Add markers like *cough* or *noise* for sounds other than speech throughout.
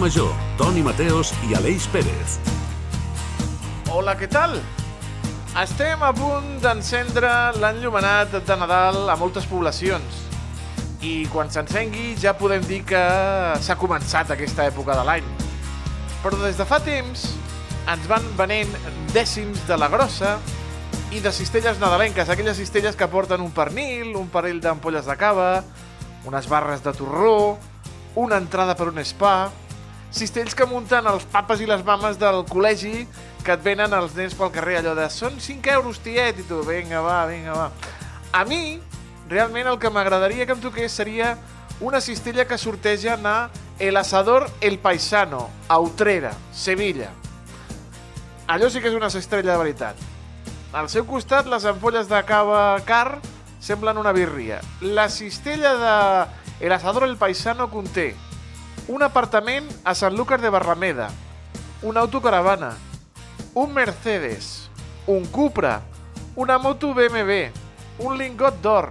Major, Toni Mateos i Aleix Pérez. Hola, què tal? Estem a punt d'encendre l'enllumenat de Nadal a moltes poblacions. I quan s'encengui ja podem dir que s'ha començat aquesta època de l'any. Però des de fa temps ens van venent dècims de la grossa i de cistelles nadalenques, aquelles cistelles que porten un pernil, un parell d'ampolles de cava, unes barres de torró, una entrada per un spa, cistells que munten els papes i les mames del col·legi que et venen els nens pel carrer, allò de són 5 euros, tiet, i tu, vinga, va, vinga, va. A mi, realment el que m'agradaria que em toqués seria una cistella que sorteja a El Asador El Paisano, a Utrera, Sevilla. Allò sí que és una estrella de veritat. Al seu costat, les ampolles de cava car semblen una birria. La cistella de El Asador El Paisano conté un apartament a Sant Lucas de Barrameda, una autocaravana, un Mercedes, un Cupra, una moto BMW, un lingot d'or,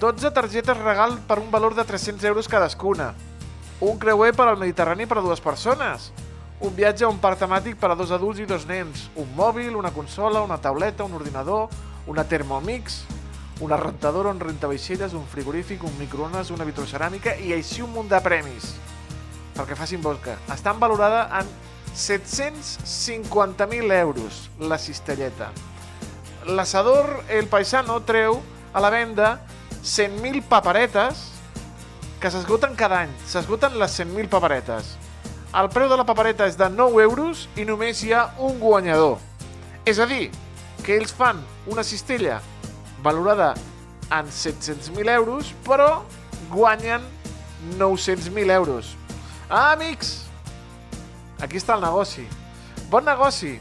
12 targetes regal per un valor de 300 euros cadascuna, un creuer per al Mediterrani per a dues persones, un viatge a un parc temàtic per a dos adults i dos nens, un mòbil, una consola, una tauleta, un ordinador, una Thermomix, una rentadora, un rentavaixelles, un frigorífic, un microones, una vitroceràmica i així un munt de premis. Perquè facin bosca. Estan valorada en 750.000 euros la cistelleta. L'assador El Paisano treu a la venda 100.000 paperetes que s'esgoten cada any. S'esgoten les 100.000 paperetes. El preu de la papereta és de 9 euros i només hi ha un guanyador. És a dir, que ells fan una cistella valorada en 700.000 euros, però guanyen 900.000 euros. Ah, amics! Aquí està el negoci. Bon negoci!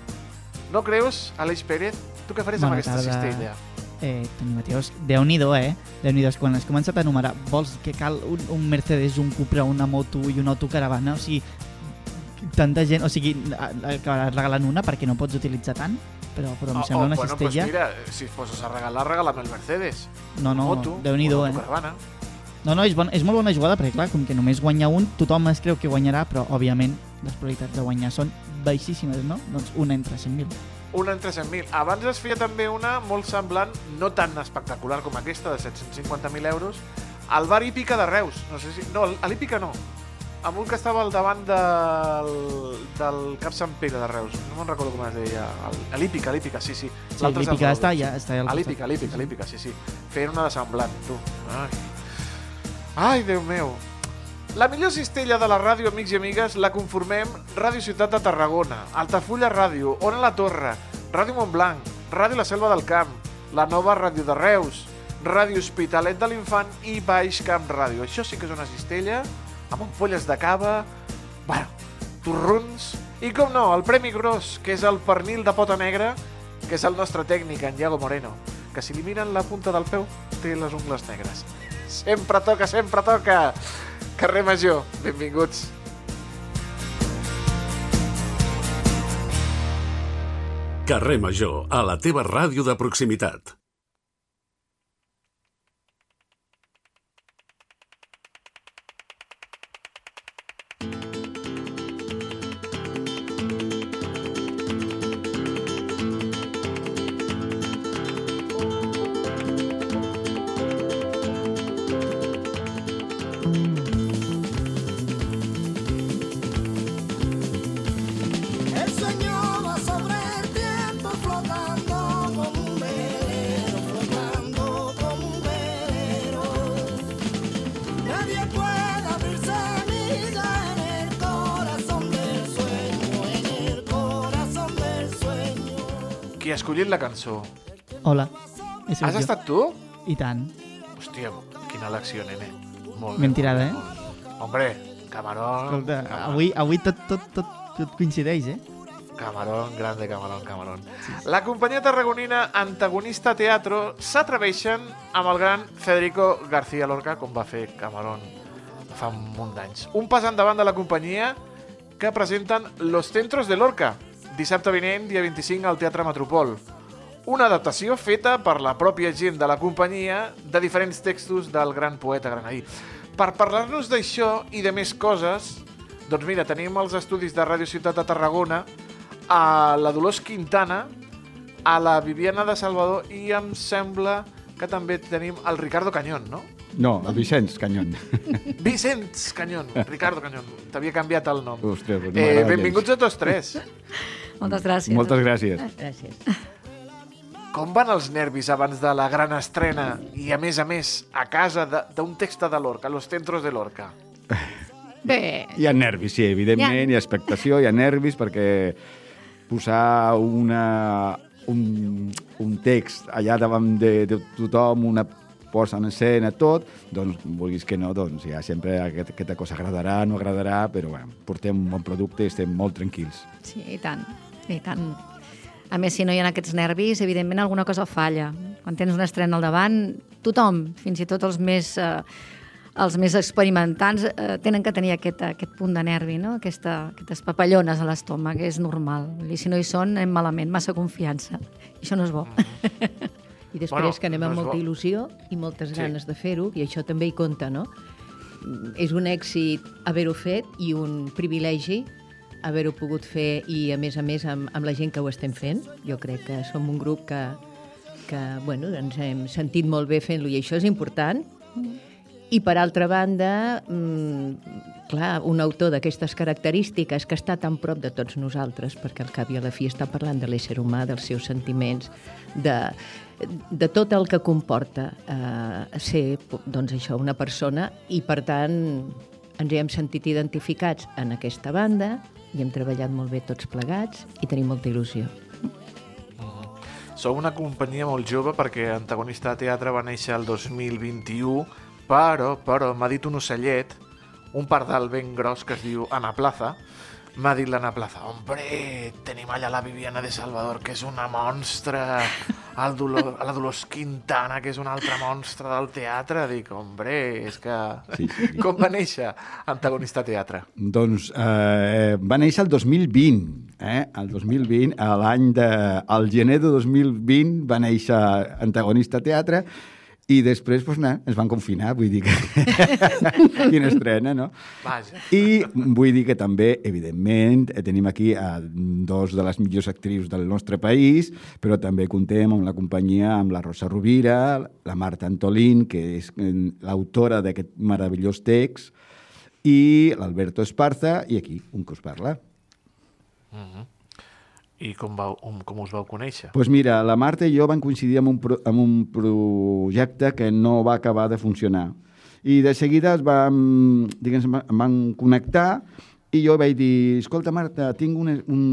No creus, Aleix Pérez? Tu què faries amb aquesta tarda. cistella? Eh, Toni Mateos, déu-n'hi-do, eh? déu nhi Quan has començat a enumerar, vols que cal un, un Mercedes, un Cupra, una moto i una autocaravana? O sigui, tanta gent... O sigui, acabaràs regalant una perquè no pots utilitzar tant? Però, però em sembla una bueno, cistella... Pues mira, si es poses a regalar, regala'm el Mercedes. no, no, moto, déu-n'hi-do, una eh? No, no, és, bon, és molt bona jugada perquè, clar, com que només guanya un, tothom es creu que guanyarà, però, òbviament, les probabilitats de guanyar són baixíssimes, no? Doncs una entre 100.000. Una entre 100.000. Abans es feia també una molt semblant, no tan espectacular com aquesta, de 750.000 euros, al bar Hípica de Reus. No sé si... No, a l'Hípica no. Amb un que estava al davant del, del Cap Sant Pere de Reus. No me'n recordo com es deia. A l'Hípica, l'Hípica, sí, sí. Sí, l'hípica Reus. està ja, està al A costat. a l'Hípica, a l'Hípica, sí, sí. Feien una de semblant, tu. Ai. Ai, Déu meu. La millor cistella de la ràdio, amics i amigues, la conformem Ràdio Ciutat de Tarragona, Altafulla Ràdio, Ona la Torre, Ràdio Montblanc, Ràdio La Selva del Camp, la nova Ràdio de Reus, Ràdio Hospitalet de l'Infant i Baix Camp Ràdio. Això sí que és una cistella, amb ampolles de cava, bueno, torrons... I com no, el Premi Gros, que és el pernil de pota negra, que és el nostre tècnic, en Iago Moreno, que si li miren la punta del peu, té les ungles negres. Sempre toca, sempre toca! Carrer Major, benvinguts. Carrer Major, a la teva ràdio de proximitat. Qui ha escollit la cançó? Hola, he sigut Has jo. estat tu? I tant. Hòstia, quina elecció, nene. Molt Ben bé, tirada, eh? molt. Hombre, Camarón, Escolta, Camarón, avui, avui tot, tot, tot, tot coincideix, eh? Camarón, grande Camarón, Camarón. La companyia tarragonina Antagonista Teatro s'atreveixen amb el gran Federico García Lorca, com va fer Camarón fa un munt d'anys. Un pas endavant de la companyia que presenten Los Centros de Lorca, dissabte vinent, dia 25, al Teatre Metropol. Una adaptació feta per la pròpia gent de la companyia de diferents textos del gran poeta granadí. Per parlar-nos d'això i de més coses, Doncs mira, tenim els estudis de Ràdio Ciutat de Tarragona, a la Dolors Quintana, a la Viviana de Salvador i em sembla que també tenim el Ricardo Cañón, no? No, el Vicenç Canyón. *laughs* Vicenç Cañón, Ricardo Cañón. T'havia canviat el nom. Ostres, no eh, benvinguts a tots tres. *laughs* Moltes gràcies. Moltes gràcies. Gràcies. Com van els nervis abans de la gran estrena i, a més a més, a casa de- d'un text de Lorca, Los Centros de Lorca? Bé, Hi ha nervis, sí, evidentment, hi ha expectació, hi ha nervis, perquè posar una, un, un text allà davant de, de tothom, una posa en escena, tot, doncs, vulguis que no, doncs ja sempre aquest, aquesta cosa agradarà, no agradarà, però bueno, portem un bon producte i estem molt tranquils. sí, i tant, i tant. A més, si no hi ha aquests nervis, evidentment alguna cosa falla. Quan tens una estrena al davant, tothom, fins i tot els més, eh, els més experimentats, eh, tenen que tenir aquest, aquest punt de nervi, no? Aquesta, aquestes papallones a l'estómac, és normal. I si no hi són, anem malament, massa confiança. I això no és bo. I després Bueno, que anem no amb molta bo. il·lusió i moltes Sí. ganes de fer-ho, i això també hi compta, no? Mm, És un èxit haver-ho fet i un privilegi haver-ho pogut fer i, a més a més, amb, amb la gent que ho estem fent. Jo crec que som un grup que, que bueno, ens hem sentit molt bé fent-lo i això és important. I, per altra banda, mm, clar, un autor d'aquestes característiques que està tan prop de tots nosaltres, perquè al cap i a la fi està parlant de l'ésser humà, dels seus sentiments, de, de tot el que comporta eh, ser doncs això, una persona i, per tant, ens hi hem sentit identificats en aquesta banda i hem treballat molt bé tots plegats i tenim molta il·lusió. Sou una companyia molt jove perquè Antagonista Teatre va néixer el 2021, però, però, m'ha dit un ocellet, un pardal ben gros que es diu Ana Plaza, m'ha dit l'Anna Plaza, hombre, tenim allà la Viviana de Salvador, que és una monstra, el Dolor, la Dolors Quintana, que és una altra monstra del teatre. Dic, hombre, és que... Sí, sí. Com va néixer Antagonista Teatre? Doncs eh, va néixer el 2020, eh? El 2020, a l'any de... Al gener de 2020 va néixer Antagonista Teatre i després, doncs, nah, ens van confinar, vull dir que... *laughs* Quina estrena, no? Vaja. I vull dir que també, evidentment, eh, tenim aquí a dos de les millors actrius del nostre país, però també contem amb la companyia amb la Rosa Rovira, la Marta Antolín, que és eh, l'autora d'aquest meravellós text, i l'Alberto Esparza, i aquí, un que us parla. I com, vau, com, com us vau conèixer? Doncs pues mira, la Marta i jo vam coincidir amb un, pro, amb un projecte que no va acabar de funcionar. I de seguida es vam, diguem, em van connectar i jo vaig dir, escolta Marta, tinc un, un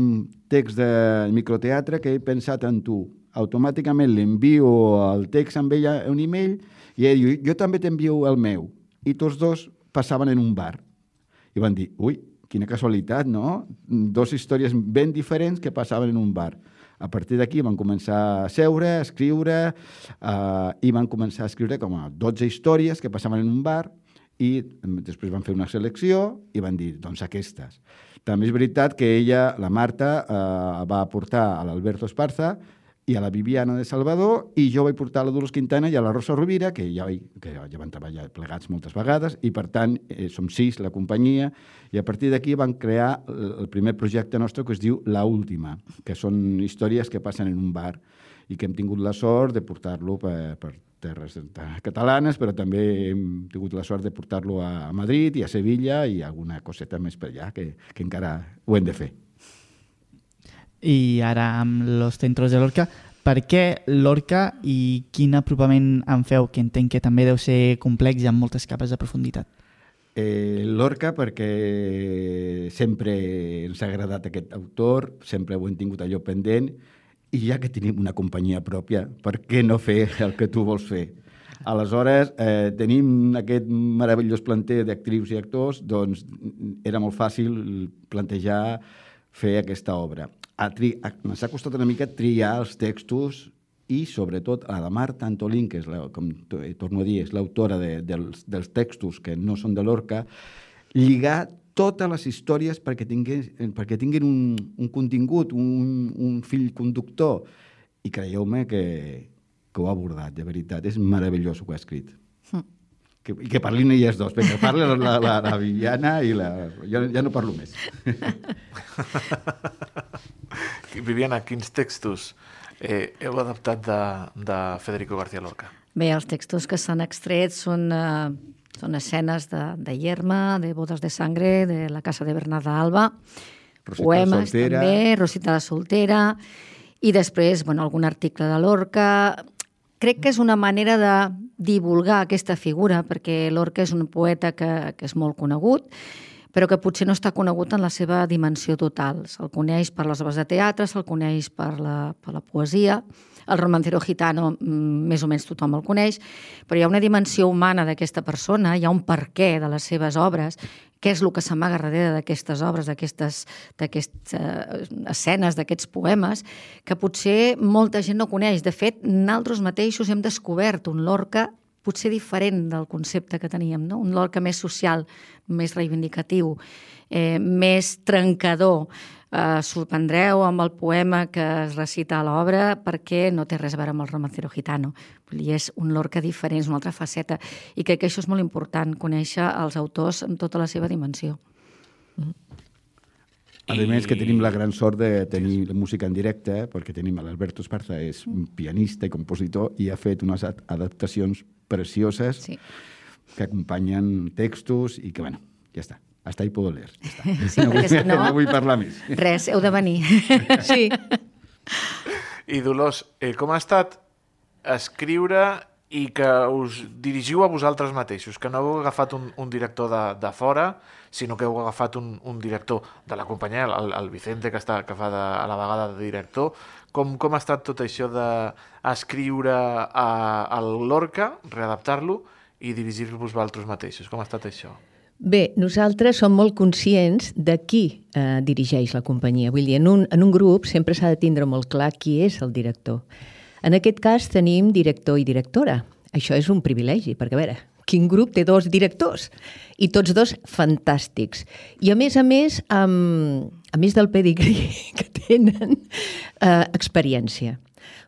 text de microteatre que he pensat en tu. Automàticament l'envio el text amb ella un email i ella diu, jo també t'envio el meu. I tots dos passaven en un bar. I van dir, ui, quina casualitat, no? Dos històries ben diferents que passaven en un bar. A partir d'aquí van començar a seure, a escriure, eh, i van començar a escriure com a 12 històries que passaven en un bar, i després van fer una selecció i van dir, doncs aquestes. També és veritat que ella, la Marta, eh, va portar a l'Alberto Esparza i a la Viviana de Salvador, i jo vaig portar la Dolors Quintana i a la Rosa Rovira, que ja, vaig, que ja van treballar plegats moltes vegades, i per tant eh, som sis, la companyia, i a partir d'aquí van crear el primer projecte nostre que es diu La Última, que són històries que passen en un bar i que hem tingut la sort de portar-lo per, per terres catalanes, però també hem tingut la sort de portar-lo a Madrid i a Sevilla i alguna coseta més per allà, que, que encara ho hem de fer. I ara amb Los Centros de Lorca, per què Lorca i quin apropament en feu, que entenc que també deu ser complex i amb moltes capes de profunditat? Eh, Lorca perquè sempre ens ha agradat aquest autor, sempre ho hem tingut allò pendent, i ja que tenim una companyia pròpia, per què no fer el que tu vols fer? Aleshores, eh, tenim aquest meravellós planter d'actrius i actors, doncs era molt fàcil plantejar fer aquesta obra. A tri... a... Ens ha costat una mica triar els textos i, sobretot, a la Marta Antolín, que és, la, com eh, torno a dir, és l'autora de, dels, dels textos que no són de l'Orca, lligar totes les històries perquè, tingués, perquè tinguin un, un contingut, un, un fill conductor. I creieu-me que, que ho ha abordat, de veritat. És meravellós el que ha escrit. Hm. que, i que parlin elles dos. Vinga, parla la, la, la Viviana i la... Jo ja no parlo més. *laughs* Viviana, quins textos eh, heu adaptat de, de Federico García Lorca? Bé, els textos que s'han extret són, eh, són escenes de, de Yerma, de Bodes de Sangre, de la Casa de Bernarda Alba, Rosita poemes Soltera. també, Rosita la Soltera, i després, bueno, algun article de Lorca. Crec que és una manera de divulgar aquesta figura, perquè Lorca és un poeta que, que és molt conegut, però que potser no està conegut en la seva dimensió total. Se'l coneix per les obres de teatre, se'l coneix per la, per la poesia, el romancero gitano mm, més o menys tothom el coneix, però hi ha una dimensió humana d'aquesta persona, hi ha un perquè de les seves obres, què és el que s'amaga darrere d'aquestes obres, d'aquestes, eh, escenes, d'aquests poemes, que potser molta gent no coneix. De fet, nosaltres mateixos hem descobert un Lorca potser diferent del concepte que teníem, no? un Lorca més social, més reivindicatiu, eh, més trencador. Eh, sorprendreu amb el poema que es recita a l'obra perquè no té res a veure amb el romancero gitano. Dir, és un Lorca diferent, és una altra faceta. I crec que això és molt important, conèixer els autors en tota la seva dimensió. A més que tenim la gran sort de tenir la música en directe, perquè tenim l'Alberto Esparza, és un pianista i compositor, i ha fet unes ad- adaptacions precioses Sí. que acompanyen textos i que, bueno, ja està. Hasta ahí puedo leer. Ja està. Sí, no, vull, si *laughs* no- no vull parlar més. Res, heu de venir. *laughs* Sí, I Dolors, eh, com ha estat escriure i que us dirigiu a vosaltres mateixos, que no heu agafat un, un director de, de fora, sinó que heu agafat un, un director de la companyia, el, el Vicente, que, està, que fa de, a la vegada de director. Com, com ha estat tot això d'escriure al Lorca, readaptar-lo i dirigir-vos vosaltres mateixos? Com ha estat això? Bé, nosaltres som molt conscients de qui eh, dirigeix la companyia. Vull dir, en un, en un grup sempre s'ha de tindre molt clar qui és el director. En aquest cas tenim director i directora. Això és un privilegi, perquè a veure, quin grup té dos directors? I tots dos fantàstics. I a més a més, amb, a més del pedigrí *laughs* que tenen, eh, experiència.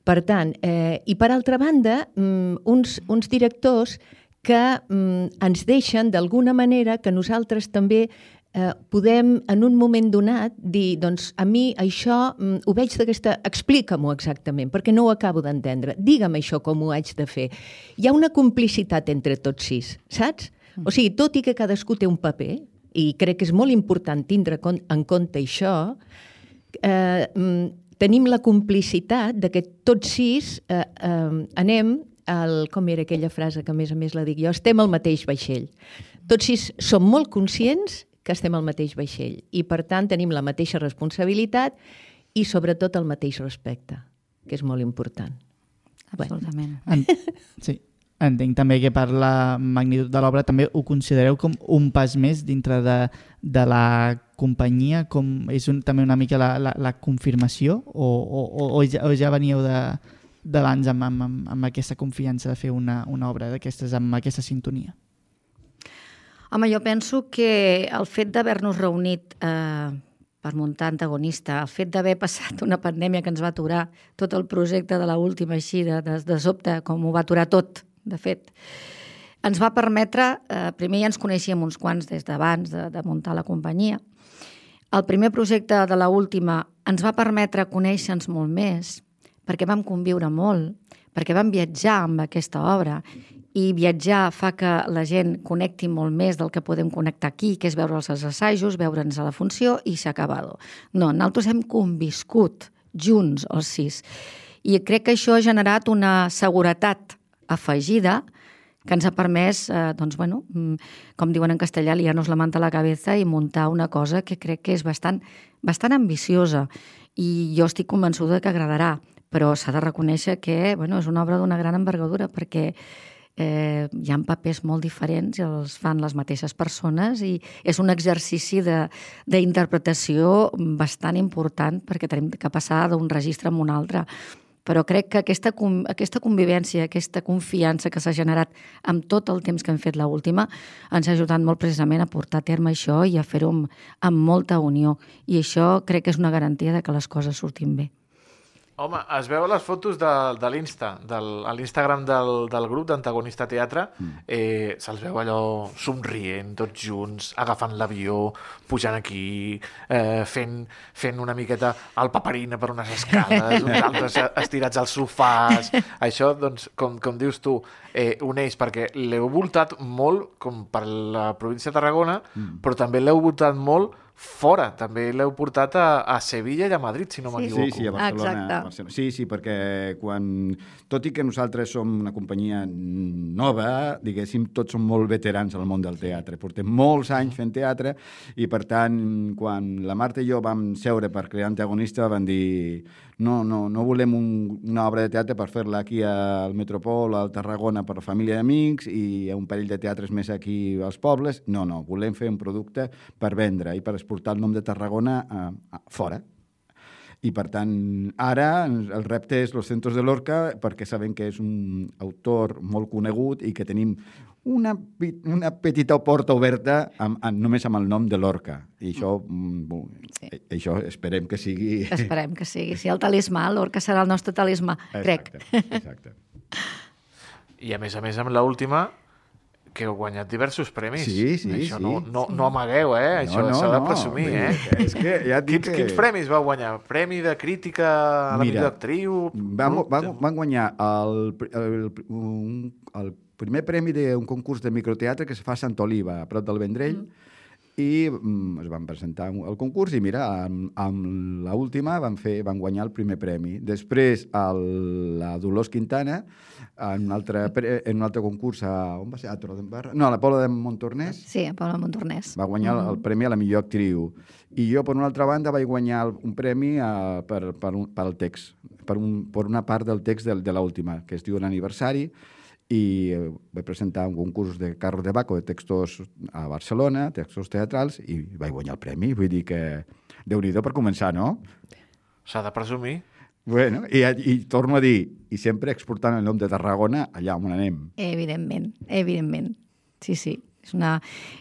Per tant, eh, i per altra banda, mm, uns, uns directors que mm, ens deixen d'alguna manera que nosaltres també eh, podem en un moment donat dir, doncs a mi això mm, ho veig d'aquesta... Explica-m'ho exactament, perquè no ho acabo d'entendre. Digue'm això com ho haig de fer. Hi ha una complicitat entre tots sis, saps? O sigui, tot i que cadascú té un paper, i crec que és molt important tindre en compte això, eh, mm, tenim la complicitat de que tots sis eh, eh, anem al, com era aquella frase que a més a més la dic jo, estem al mateix vaixell. Tots sis som molt conscients que estem al mateix vaixell i per tant tenim la mateixa responsabilitat i sobretot el mateix respecte, que és molt important. Absolutament. En... Sí. Entenc també que per la magnitud de l'obra també ho considereu com un pas més dintre de, de la companyia, com és un, també una mica la, la, la confirmació o, o, o, o, ja, o ja veníeu de d'abans amb, amb, amb, amb aquesta confiança de fer una, una obra d'aquestes amb aquesta sintonia? Home, jo penso que el fet d'haver-nos reunit eh, per muntar antagonista, el fet d'haver passat una pandèmia que ens va aturar tot el projecte de la última així, de, de, de sobte, com ho va aturar tot, de fet, ens va permetre, eh, primer ja ens coneixíem uns quants des d'abans de, de muntar la companyia, el primer projecte de la última ens va permetre conèixer-nos molt més, perquè vam conviure molt, perquè vam viatjar amb aquesta obra i viatjar fa que la gent connecti molt més del que podem connectar aquí, que és veure els assajos, veure'ns a la funció i s'ha acabat. No, nosaltres hem conviscut junts els sis. I crec que això ha generat una seguretat afegida que ens ha permès, eh, doncs, bueno, mm, com diuen en castellà, liarnos la manta a la cabeza i muntar una cosa que crec que és bastant, bastant ambiciosa i jo estic convençuda que agradarà, però s'ha de reconèixer que bueno, és una obra d'una gran envergadura perquè eh, hi ha papers molt diferents i els fan les mateixes persones i és un exercici d'interpretació bastant important perquè tenim que passar d'un registre a un altre. Però crec que aquesta, aquesta convivència, aquesta confiança que s'ha generat amb tot el temps que hem fet l'última ens ha ajudat molt precisament a portar a terme això i a fer-ho amb, amb molta unió. I això crec que és una garantia de que les coses surtin bé. Home, es veu les fotos de, de l'Insta, del- a l'Instagram del, del grup d'Antagonista Teatre, eh, se'ls veu allò somrient, tots junts, agafant l'avió, pujant aquí, eh, fent, fent una miqueta el paperina per unes escales, uns altres estirats als sofàs. Això, doncs, com, com dius tu, eh, uneix, perquè l'heu voltat molt, com per la província de Tarragona, però també l'heu voltat molt fora. També l'heu portat a, a Sevilla i a Madrid, si no Sí, m'equivoco. Sí, sí, a Barcelona. Exacte. a Barcelona. Sí, sí, perquè quan... Tot i que nosaltres som una companyia nova, diguéssim, tots som molt veterans al món del teatre. Portem molts anys fent teatre i, per tant, quan la Marta i jo vam seure per crear Antagonista, vam dir no, no, no volem un, una obra de teatre per fer-la aquí al Metropol, al Tarragona, per família i amics i un parell de teatres més aquí als pobles. No, no, volem fer un producte per vendre i per exportar el nom de Tarragona a, a, fora. I, per tant, ara el repte és Los Centros de Lorca perquè sabem que és un autor molt conegut i que tenim una, una petita porta oberta amb, amb, només amb el nom de Lorca. I això, mm, Sí. això esperem que sigui... *laughs* Esperem que sigui. Si el talismà, l'orca serà el nostre talismà, crec. Exacte, exacte. I a més a més amb l'última que heu guanyat diversos premis. Sí, sí, Això sí. no, no, no amagueu, eh? Això s'ha de presumir, vull eh? És que ja et dic Quins, que... quins premis vau guanyar? Premi de crítica a la Mira, millor actriu? Vam, Grup? vam, vam guanyar el, el, un, el primer premi d'un concurs de microteatre que es fa a Sant Oliva, a prop del Vendrell, mm. i mm, es van presentar al concurs i mira, amb, amb l'última van, fer, van guanyar el primer premi. Després, el, la Dolors Quintana, en un, altre, en un altre concurs a... On va ser? A Torredembarra? No, a la Pobla de Montornès. Sí, a Paula Montornès. Va guanyar el, el premi a la millor actriu. I jo, per una altra banda, vaig guanyar un premi a, per, per, un, per el text, per, un, per una part del text de, de l'última, que es diu l'aniversari, i vaig presentar un concurs de Carlos de Baco de textos a Barcelona, textos teatrals, i vaig guanyar el premi. Vull dir que déu nhi per començar, no? S'ha de presumir. Bueno, i, i torno a dir, i sempre exportant el nom de Tarragona allà on anem. Evidentment, evidentment. Sí, sí. És una,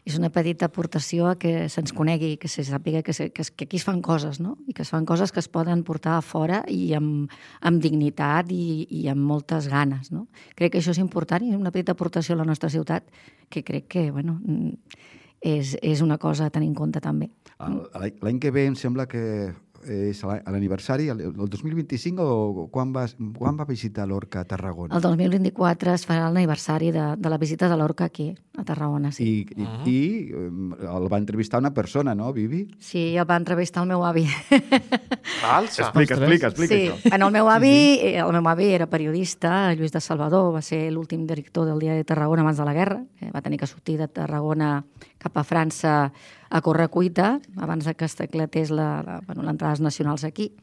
és una petita aportació a que se'ns conegui, que se sàpiga que, se, que, que aquí es fan coses, no? I que es fan coses que es poden portar a fora i amb, amb dignitat i, i amb moltes ganes, no? Crec que això és important i és una petita aportació a la nostra ciutat que crec que, bueno, mm, és, és una cosa a tenir en compte també. L'any l'any que ve em sembla que és a l'aniversari, el, el 2025, o quan va, quan va visitar l'Orca a Tarragona? El 2024 es farà l'aniversari de, de la visita de l'Orca aquí, a Tarragona, sí. I, i, i eh, el va entrevistar una persona, no, Vivi? Sí, el va entrevistar el meu avi. Alça. Explica, explica, explica sí, això. en el meu avi, sí, sí. el meu avi era periodista, Lluís de Salvador, va ser l'últim director del diari de Tarragona abans de la guerra, eh, va tenir que sortir de Tarragona cap a França a córrer cuita, abans que es declatés la- la- bueno, l'entrades nacionals aquí.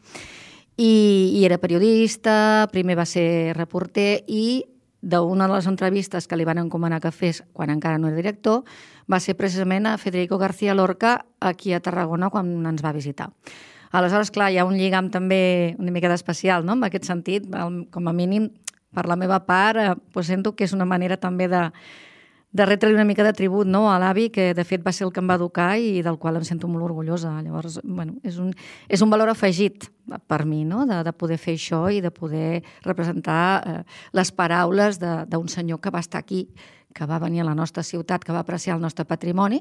I, I era periodista, primer va ser reporter i d'una de les entrevistes que li van encomanar que fes quan encara no era director va ser precisament a Federico García Lorca aquí a Tarragona quan ens va visitar. Aleshores, clar, hi ha un lligam també una mica d'especial, no?, en aquest sentit, com a mínim, per la meva part, eh, doncs sento que és una manera també de, de retre una mica de tribut no, a l'avi, que de fet va ser el que em va educar i del qual em sento molt orgullosa. Llavors, bueno, és un, és un valor afegit per mi, no?, de, de poder fer això i de poder representar eh, les paraules de- d'un senyor que va estar aquí, que va venir a la nostra ciutat, que va apreciar el nostre patrimoni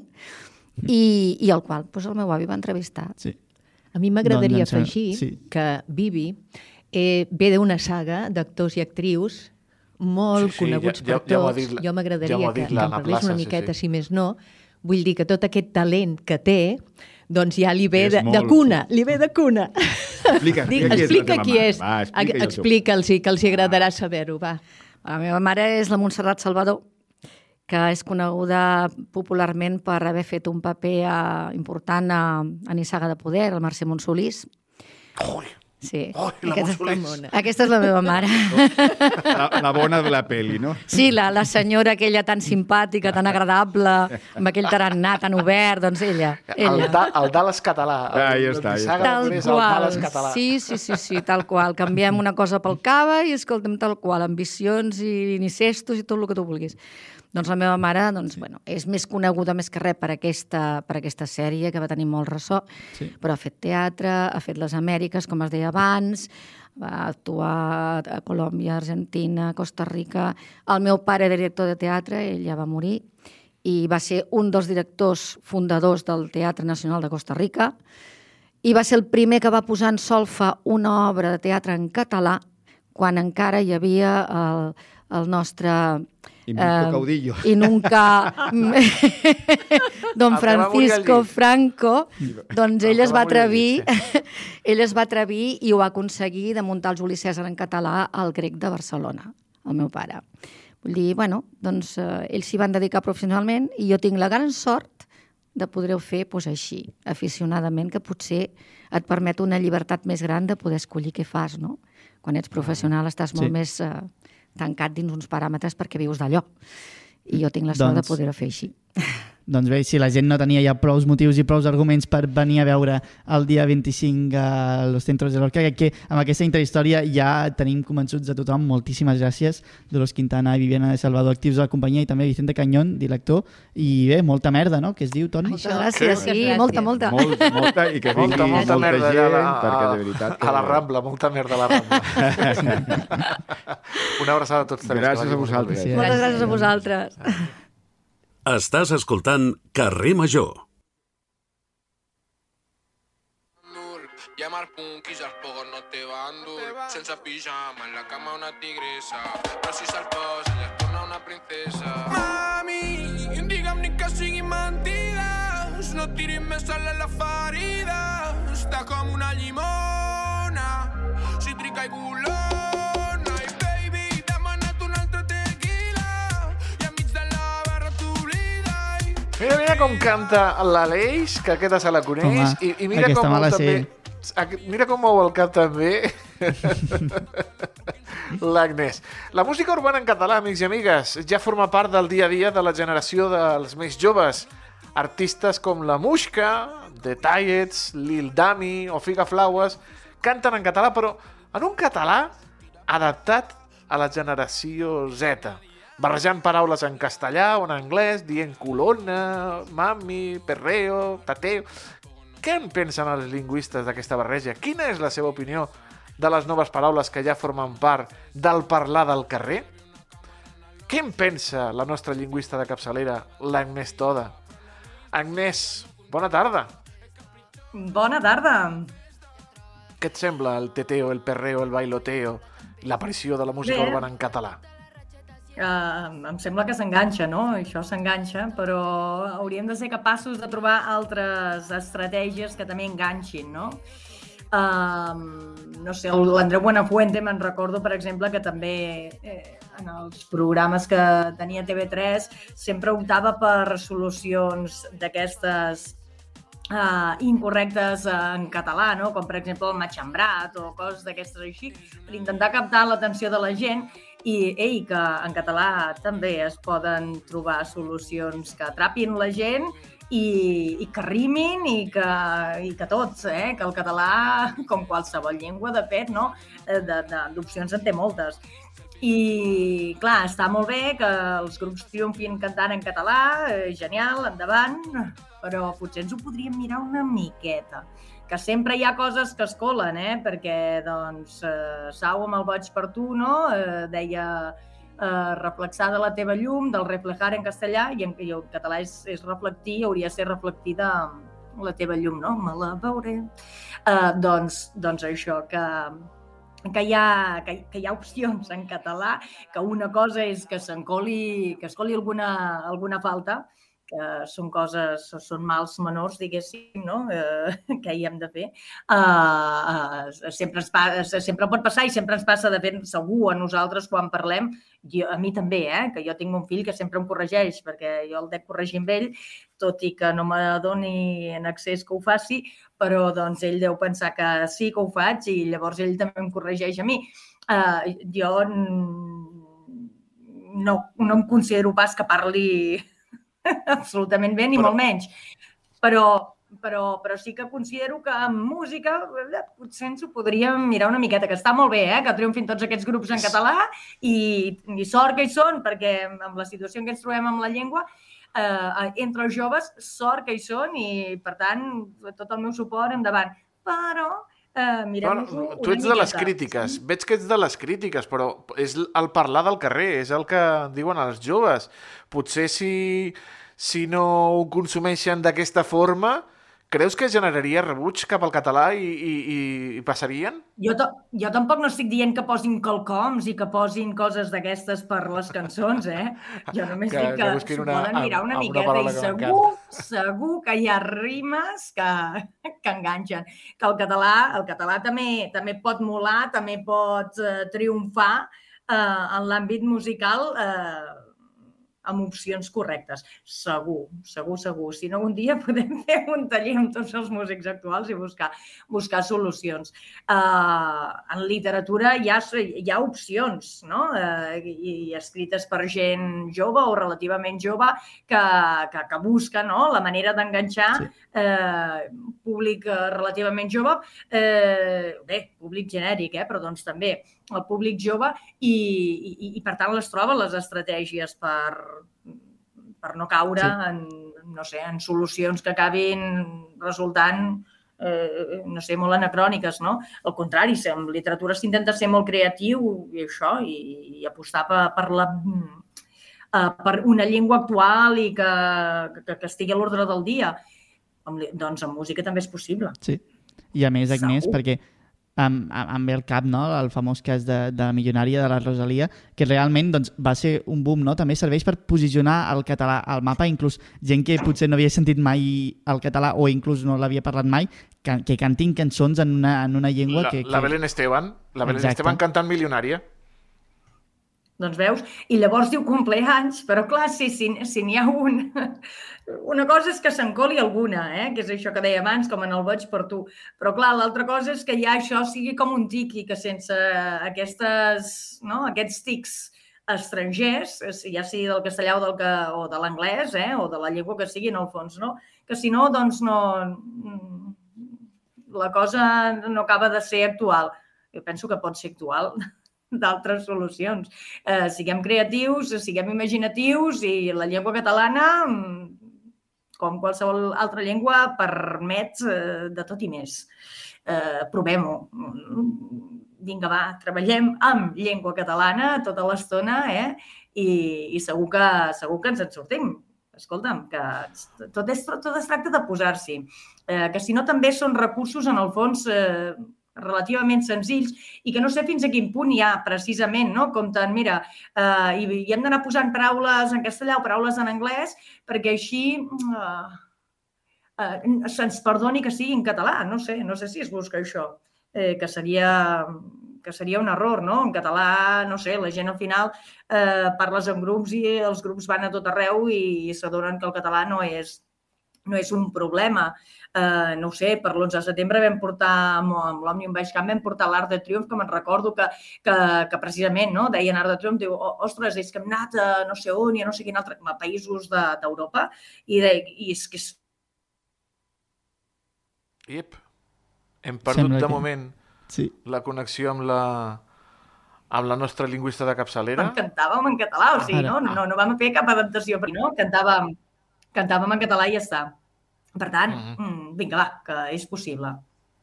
i, i el qual doncs, el meu avi va entrevistar. Sí. A mi m'agradaria Doncs, afegir sí. que Bibi eh, ve d'una saga d'actors i actrius molt Sí, sí, coneguts ja- ja- per ja tots. dit jo m'agradaria ja que, que Anna parlés una sí, miqueta, sí. si més no. Vull dir que tot aquest talent que té, doncs ja li ve de, de molt- cuna, li ve de cuna. Explica, Dic, explica qui explica qui és. Va, explica Explica'ls, que els hi agradarà saber-ho, va. La meva mare és la Montserrat Salvador, que és coneguda popularment per haver fet un paper eh, important a, a Nissaga de Poder, el Mercè Montsolís. Ui, Sí. ui, la aquesta, Montsolís. aquesta és la meva mare. La, la bona de la peli, no? Sí, la, la senyora aquella tan simpàtica, tan agradable, amb aquell tarannà tan obert, doncs ella. El, ella. da, el Dallas català. Ah, El- ja està, el ja està. Tal és el qual. català. Sí, sí, sí, sí, tal qual. Canviem una cosa pel cava i escoltem tal qual, ambicions i incestos i tot el que tu vulguis. Doncs la meva mare doncs, bueno, és més coneguda més que res per aquesta, per aquesta sèrie, que va tenir molt ressò, Sí. però ha fet teatre, ha fet les Amèriques, com es deia abans, va actuar a Colòmbia, Argentina, Costa Rica. El meu pare era director de teatre, ell ja va morir, i va ser un dels directors fundadors del Teatre Nacional de Costa Rica, i va ser el primer que va posar en solfa una obra de teatre en català quan encara hi havia el, el nostre... I Mirko Caudillo. I nunca... *laughs* *laughs* don Francisco. Franco, doncs El ell es va atrevir, *laughs* ell es va atrevir i ho va aconseguir de muntar el Juli César en català al grec de Barcelona, el meu pare. Vull dir, bueno, doncs eh, ells s'hi van dedicar professionalment i jo tinc la gran sort de poder-ho fer doncs, així, aficionadament, que potser et permet una llibertat més gran de poder escollir què fas, no? Quan ets professional estàs molt Sí. més eh, tancat dins uns paràmetres perquè vius d'allò. I jo tinc la sort de Doncs- poder-ho fer així. Doncs bé, si la gent no tenia ja prous motius i prous arguments per venir a veure el dia 25 a Los Centros de l'Orca, crec que amb aquesta intrahistòria ja tenim convençuts a tothom. Moltíssimes gràcies, Dolors Quintana i Viviana de Salvador, actius de la companyia, i també Vicente Cañón, director. I bé, molta merda, no?, que es diu, Toni? Moltes gràcies, sí, gràcies. molta, molta. Molt, molta, i que vingui Molta, molta, merda gent, a, perquè a, de veritat... Que... a la Rambla, molta merda a la Rambla. *laughs* Una abraçada a tots Gràcies a vosaltres. Moltes gràcies a vosaltres. Estàs escoltant Carrer Major. Llamar punkis, els pogos no te van dur. Sense pijama, en la cama una tigresa. Però si se'l posa, ja es torna una princesa. Mami, digue'm ni que sigui mentides. No tiris més sal a la ferida. Està com una llimona, cítrica i colona. Mira, mira com canta l'Aleix, que aquesta se la coneix, Home, i, i mira com me la mou també... Aqu- Mira com mou el cap també *laughs* l'Agnès. La música urbana en català, amics i amigues, ja forma part del dia a dia de la generació dels més joves. Artistes com La Muixca, The Tiets, Lil Dami o Figa Flaues canten en català, però en un català adaptat a la generació Z, barrejant paraules en castellà o en anglès, dient colonna, mami, perreo, tateo... Què en pensen els lingüistes d'aquesta barreja? Quina és la seva opinió de les noves paraules que ja formen part del parlar del carrer? Què en pensa la nostra lingüista de capçalera, l'Agnès Toda? Agnès, bona tarda. Bona tarda. Què et sembla el teteo, el perreo, el bailoteo, l'aparició de la música Bé. urbana en català? Uh, em sembla que s'enganxa, no? Això s'enganxa, però hauríem de ser capaços de trobar altres estratègies que també enganxin, no? Uh, no sé, l'Andreu Buenafuente me'n recordo, per exemple, que també eh, en els programes que tenia TV3 sempre optava per solucions d'aquestes uh, incorrectes en català, no? com per exemple el matxembrat o coses d'aquestes així, per intentar captar l'atenció de la gent i, ei, que en català també es poden trobar solucions que atrapin la gent i, i que rimin i que, i que tots, eh? que el català, com qualsevol llengua, de fet, no? Eh, d'opcions en té moltes. I, clar, està molt bé que els grups triomfin cantant en català, eh, genial, endavant, però potser ens ho podríem mirar una miqueta. Que sempre hi ha coses que es colen, eh? Perquè, doncs, eh, Sau amb el boig per tu, no? Eh, deia eh, reflexar de la teva llum, del reflejar en castellà, i en, i en català és, és reflectir, hauria de ser reflectida la teva llum, no? Me la veuré. Eh, doncs, doncs això, que, que hi, ha, que, que hi ha opcions en català, que una cosa és que s'encoli que es coli alguna, alguna falta, que són coses, són mals menors, diguéssim, no? Eh, *laughs* que hi hem de fer. Uh, uh, sempre, ens sempre pot passar i sempre ens passa, de fet, segur a nosaltres quan parlem, jo, a mi també, eh? que jo tinc un fill que sempre em corregeix, perquè jo el dec corregir amb ell, tot i que no me doni en accés que ho faci, però doncs ell deu pensar que sí que ho faig i llavors ell també em corregeix a mi. Uh, jo no, no em considero pas que parli *laughs* absolutament bé, ni Però- molt menys. Però, però, però sí que considero que amb música eh, potser ens ho podríem mirar una miqueta, que està molt bé, eh? que triomfin tots aquests grups en català i, i sort que hi són, perquè amb la situació en què ens trobem amb la llengua, eh, entre els joves, sort que hi són i, per tant, tot el meu suport endavant. Però eh, mirem-nos-ho Bueno, una tu ets de les miqueta. crítiques, veig que ets de les crítiques, però és el parlar del carrer, és el que diuen els joves. Potser si, si no ho consumeixen d'aquesta forma, creus que generaria rebuig cap al català i, i, i, i passarien? Jo, jo tampoc no estic dient que posin calcoms i que posin coses d'aquestes per les cançons, eh? Jo només Que- dic que que, s'ho una- poden mirar amb- una amb una miqueta paraula i que segur, segur que hi ha rimes que, que enganxen. Que el català, el català també, també pot molar, també pot eh, triomfar eh, en l'àmbit musical eh, amb opcions correctes. Segur, segur, segur. Si no, un dia *laughs* podem fer un taller amb tots els músics actuals i buscar, buscar solucions. Uh, en literatura hi ha, hi ha opcions, no? Uh, i, i escrites per gent jove o relativament jove que, que, que busca no? la manera d'enganxar Sí. eh, públic relativament jove, eh, bé, públic genèric, eh, però doncs també el públic jove i, i, i per tant les troba les estratègies per, per no caure Sí. en, no sé, en solucions que acabin resultant eh, no sé, molt anacròniques, no? Al contrari, amb literatura s'intenta ser molt creatiu i això, i, i apostar per, per la eh, per una llengua actual i que, que, que estigui a l'ordre del dia. Doncs amb música també és possible. Sí. I a més, Agnès, Segur. perquè em ve al cap no? el famós cas de, de la milionària de la Rosalia, que realment doncs, va ser un boom, no? també serveix per posicionar el català al mapa, inclús gent que potser no havia sentit mai el català o inclús no l'havia parlat mai, que, que cantin cançons en una, en una llengua La, que, que... la Belén Esteban, la Belén Exacte. Esteban cantant milionària. Doncs veus? I llavors diu compleanys, però clar, si si si n'hi ha un... Una cosa és que s'encoli alguna, eh? que és això que deia abans, com en el veig per tu. Però clar, l'altra cosa és que ja això sigui com un tiqui, que sense aquestes, no? aquests tics estrangers, ja sigui del castellà o, del que, o de l'anglès, eh? o de la llengua que sigui en el fons, no? que si no, doncs no... La cosa no acaba de ser actual. Jo penso que pot ser actual d'altres solucions. Eh, siguem creatius, siguem imaginatius i la llengua catalana, mm, com qualsevol altra llengua, permet eh, de tot i més. Eh, Provem-ho. Vinga, va, treballem amb llengua catalana tota l'estona eh? I, i segur, que, segur que ens en sortim. Escolta'm, que tot es, tot es tracta de posar-s'hi. Eh, que si no també són recursos, en el fons, eh, relativament senzills i que no sé fins a quin punt hi ha precisament, no? Com tant, mira, eh, i, i hem d'anar posant paraules en castellà o paraules en anglès perquè així eh, eh, se'ns perdoni que sigui en català. No sé, no sé si es busca això, eh, que seria que seria un error, no? En català, no sé, la gent al final eh, parles en grups i els grups van a tot arreu i s'adonen que el català no és, no és un problema. Eh, no ho sé, per l'11 de setembre vam portar, amb, amb l'Òmnium Baix Camp, vam portar l'Art de Triomf, que me'n recordo que, que, que precisament no, deien Art de Triomf, diu, "O- ostres, és que hem anat a no sé on i a no sé quin altre, a països de- d'Europa, i, de, i és que és Iep. Hem perdut Sembla de que- moment Sí. la connexió amb la, amb la nostra lingüista de capçalera. cantàvem en català, o sigui, Ara. no, no, no vam fer cap adaptació, però no, cantàvem, cantàvem en català i ja està. Per tant, Mhm. mm, vinga, va, que és possible,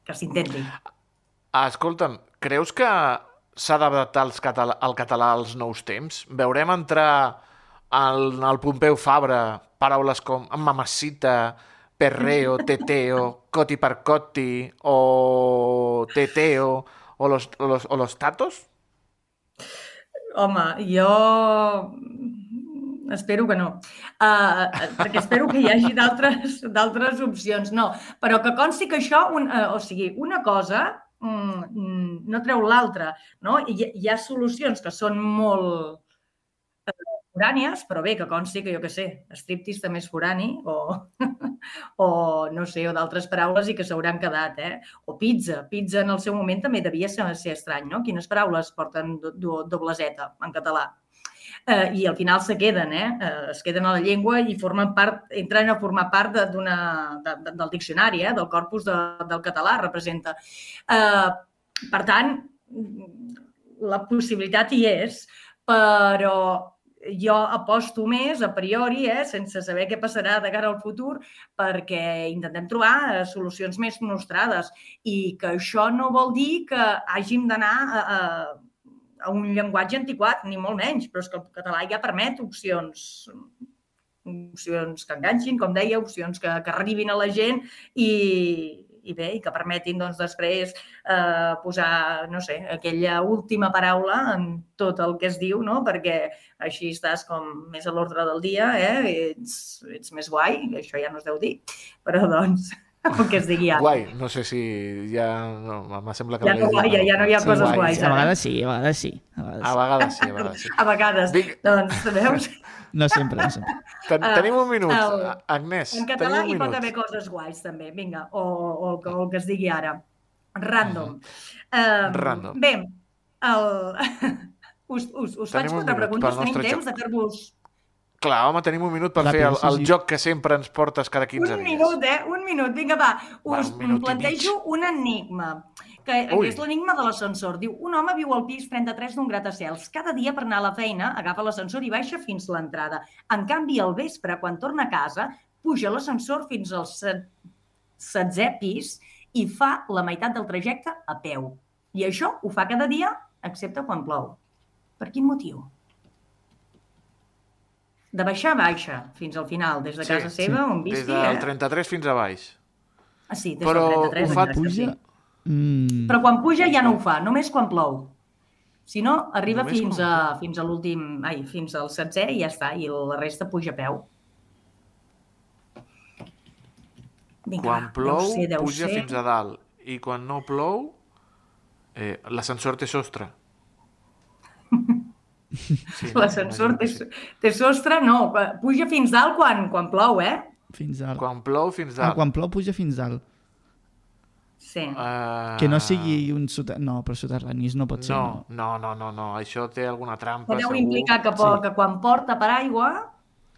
que s'intenti. Ah, escolta'm, creus que s'ha d'adaptar català, el català als nous temps? Veurem entrar al, al Pompeu Fabra paraules com mamacita, perreo, *laughs* teteo, coti per coti, o teteo, o los, o los, o los tatos? Home, jo espero que no, uh, perquè espero que hi hagi d'altres opcions. No, però que consti que això, un, uh, o sigui, una cosa mm, no treu l'altra, no? Hi, hi ha solucions que són molt forànies, però bé, que consti que jo què sé, striptease també és forani, o, *laughs* o no sé, o d'altres paraules i que s'hauran quedat, eh? O pizza. Pizza en el seu moment també devia ser, ser estrany, no? Quines paraules porten do, do, doble Z en català? Eh, i al final se queden, eh? eh? Es queden a la llengua i formen part, entren a formar part de- de, de, del diccionari, eh? Del corpus de, del català, representa. Eh, per tant, la possibilitat hi és, però jo aposto més a priori, eh, sense saber què passarà de cara al futur, perquè intentem trobar eh, solucions més nostrades i que això no vol dir que hàgim d'anar a, a, a un llenguatge antiquat, ni molt menys, però és que el català ja permet opcions opcions que enganxin, com deia, opcions que, que arribin a la gent i, i bé, i que permetin doncs, després eh, posar, no sé, aquella última paraula en tot el que es diu, no? perquè així estàs com més a l'ordre del dia, eh? ets, ets més guai, això ja no es deu dir, però doncs *laughs* el que es digui ara. Guai, no sé si ja... No, sembla que... Ja no, guai, ja, ja no hi ha Sí, coses guai, guais. sí, a ara. vegades sí, a vegades sí. A vegades, A vegades sí, a vegades sí. *laughs* A vegades. Vinga. Doncs, veus? *laughs* No sempre, no sempre. Ten, Ah, tenim un minut, el- Agnès. En català hi pot haver coses guais, també. Vinga, o, o, el que- o el que es digui ara. Random. Um, Random. Bé, el... us, us, us faig Tenim quatre preguntes. Tenim temps de fer-vos Clar, home, tenim un minut per Ràpid, fer el, el sí. joc que sempre ens portes cada 15 un dies. minut, eh? Un minut. Vinga, va. Va, Us un minut i plantejo un enigma. Que Ui. és l'enigma de l'ascensor. Diu, un home viu al pis 33 d'un gratacels. Cada dia per anar a la feina agafa l'ascensor i baixa fins l'entrada. En canvi, al vespre, quan torna a casa, puja l'ascensor fins al set- setzè pis i fa la meitat del trajecte a peu. I això ho fa cada dia, excepte quan plou. Per quin motiu? De baixar a baixa, fins al final, des de Sí, casa seva, on Des visqui, del eh? 33 fins a baix. Ah, sí, des Però del 33. ho fa- Puja... sí. Mm, Però quan puja ja no ho fa, només quan plou. Si no, arriba Només fins quan a, fins a l'últim... Ai, fins al setzè i ja està, i la resta puja a peu. Vinga, Quan plou, deu ser, deu puja ser. fins a dalt. I quan no plou, eh, l'ascensor té sostre. Sí, no? L'ascensor té, sí. té sostre, no, puja fins dalt quan, quan plou, eh? fins dalt. Quan plou, fins Ah, dalt. quan plou puja fins dalt. Sí. Uh, Que no sigui un soter... No, però soterranis no pot ser. No, no, no, no, no. Això té alguna trampa, Podeu segur. implicar que, po, que quan porta paraigua,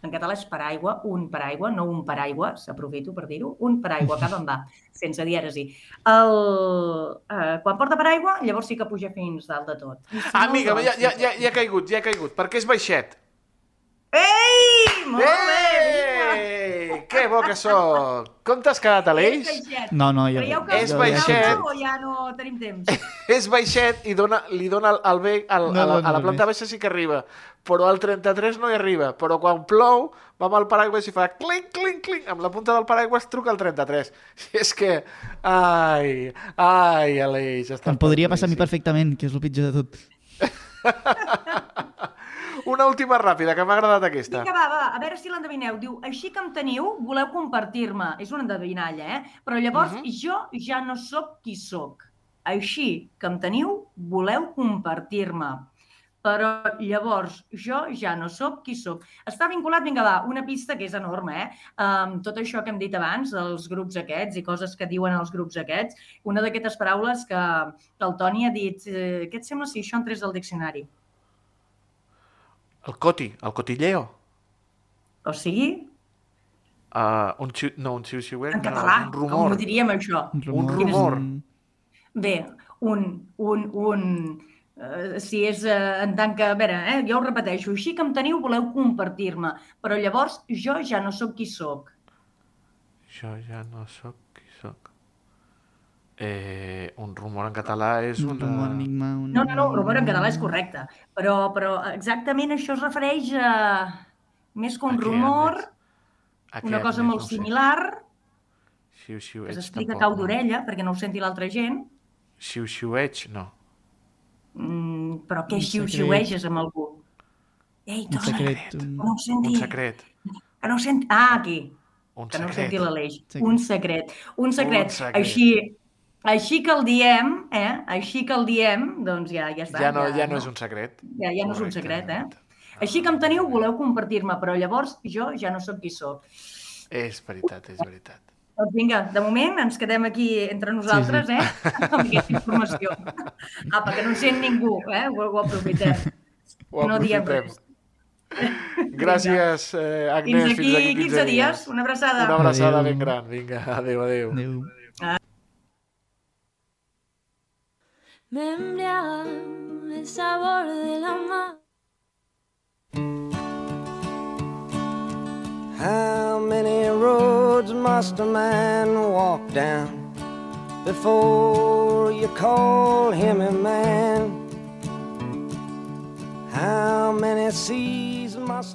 en català és paraigua, un paraigua, no un paraigua, s'aprofito per dir-ho, un paraigua, acaba en va, *laughs* sense dièresi. El, eh, quan porta paraigua, llavors sí que puja fins dalt de tot. Si Ah, no, amiga, doncs- ja, ja, ja, ja he caigut, ja he caigut, perquè és baixet. Ei! Molt bé! Que bo que sóc! Com t'has quedat, Aleix? Baixet. No, no, jo... Creieu que És ho baixet. O ja no tenim temps? *laughs* És baixet i dona, li dona el, el bé, el, No a, la, dona a la planta baixa sí que arriba, però al 33 no hi arriba. Però quan plou, va amb el paraigua i fa clinc, clinc, clinc, amb la punta del paraigua es truca al 33. I és que... Ai, ai, Aleix, està Em podria passar a mi perfectament, que és el pitjor de tot. *laughs* Una última ràpida, que m'ha agradat aquesta. Vinga, va, va, a veure si l'endevineu. Diu, així que em teniu, voleu compartir-me. És una endevinalla, eh? Però llavors Mhm. jo ja no sóc qui sóc. Així que em teniu, voleu compartir-me. Però llavors jo ja no sóc qui sóc. Està vinculat, vinga, va, una pista que és enorme, eh? Amb tot això que hem dit abans, els grups aquests i coses que diuen els grups aquests, una d'aquestes paraules que, que el Toni ha dit, eh, què et sembla si això entrés al diccionari? El coti, el cotilleo. O sigui, Uh, un xiu, no, un xiu-xiuet, en no, català, un com rumor. ho diríem això? Un Un rumor. rumor. Mm, Bé, un, un, un, eh, si és eh, en tant que, a veure, eh, jo ho repeteixo, així que em teniu voleu compartir-me, però llavors jo ja no sóc qui sóc. Jo ja no sóc qui sóc. Eh, un rumor en català és Un una... rumor, enigma... Un... No, no, no, rumor en català és correcte, però, però exactament això es refereix a més que un A què, rumor? A una cosa molt No similar, Xiu-xiueig, que s'explica tampoc, cau no. d'orella perquè no ho senti l'altra gent, Xiu-xiueig, no. mm, però què Un xiu-xiueges amb algú? Ei, Un secret. no ho senti. Un secret. Que no ho senti. Ah, aquí. Un que no ho secret. senti l'Aleix. Secret. Un secret. Un secret. Un secret. Així, així que el diem, eh? Així que el diem, doncs ja, ja està. Ja no, ja no és un secret. Ja, ja no és un secret, eh? Així que em teniu, voleu compartir-me, però llavors jo ja no sóc qui sóc. És veritat, és veritat. Doncs vinga, de moment ens quedem aquí entre nosaltres, eh? *laughs* Amb aquesta informació. Ah, perquè no en sent ningú, eh? Ho, ho aprofitem. Ho no diem aprofitem. res. Gràcies, eh, Agnès. Fins aquí 15 dies. Una abraçada. Una abraçada Adéu. ben gran. Vinga, adéu, adéu. Adéu. Me embriaga el sabor. How many roads must a man walk down before you call him a man? How many seas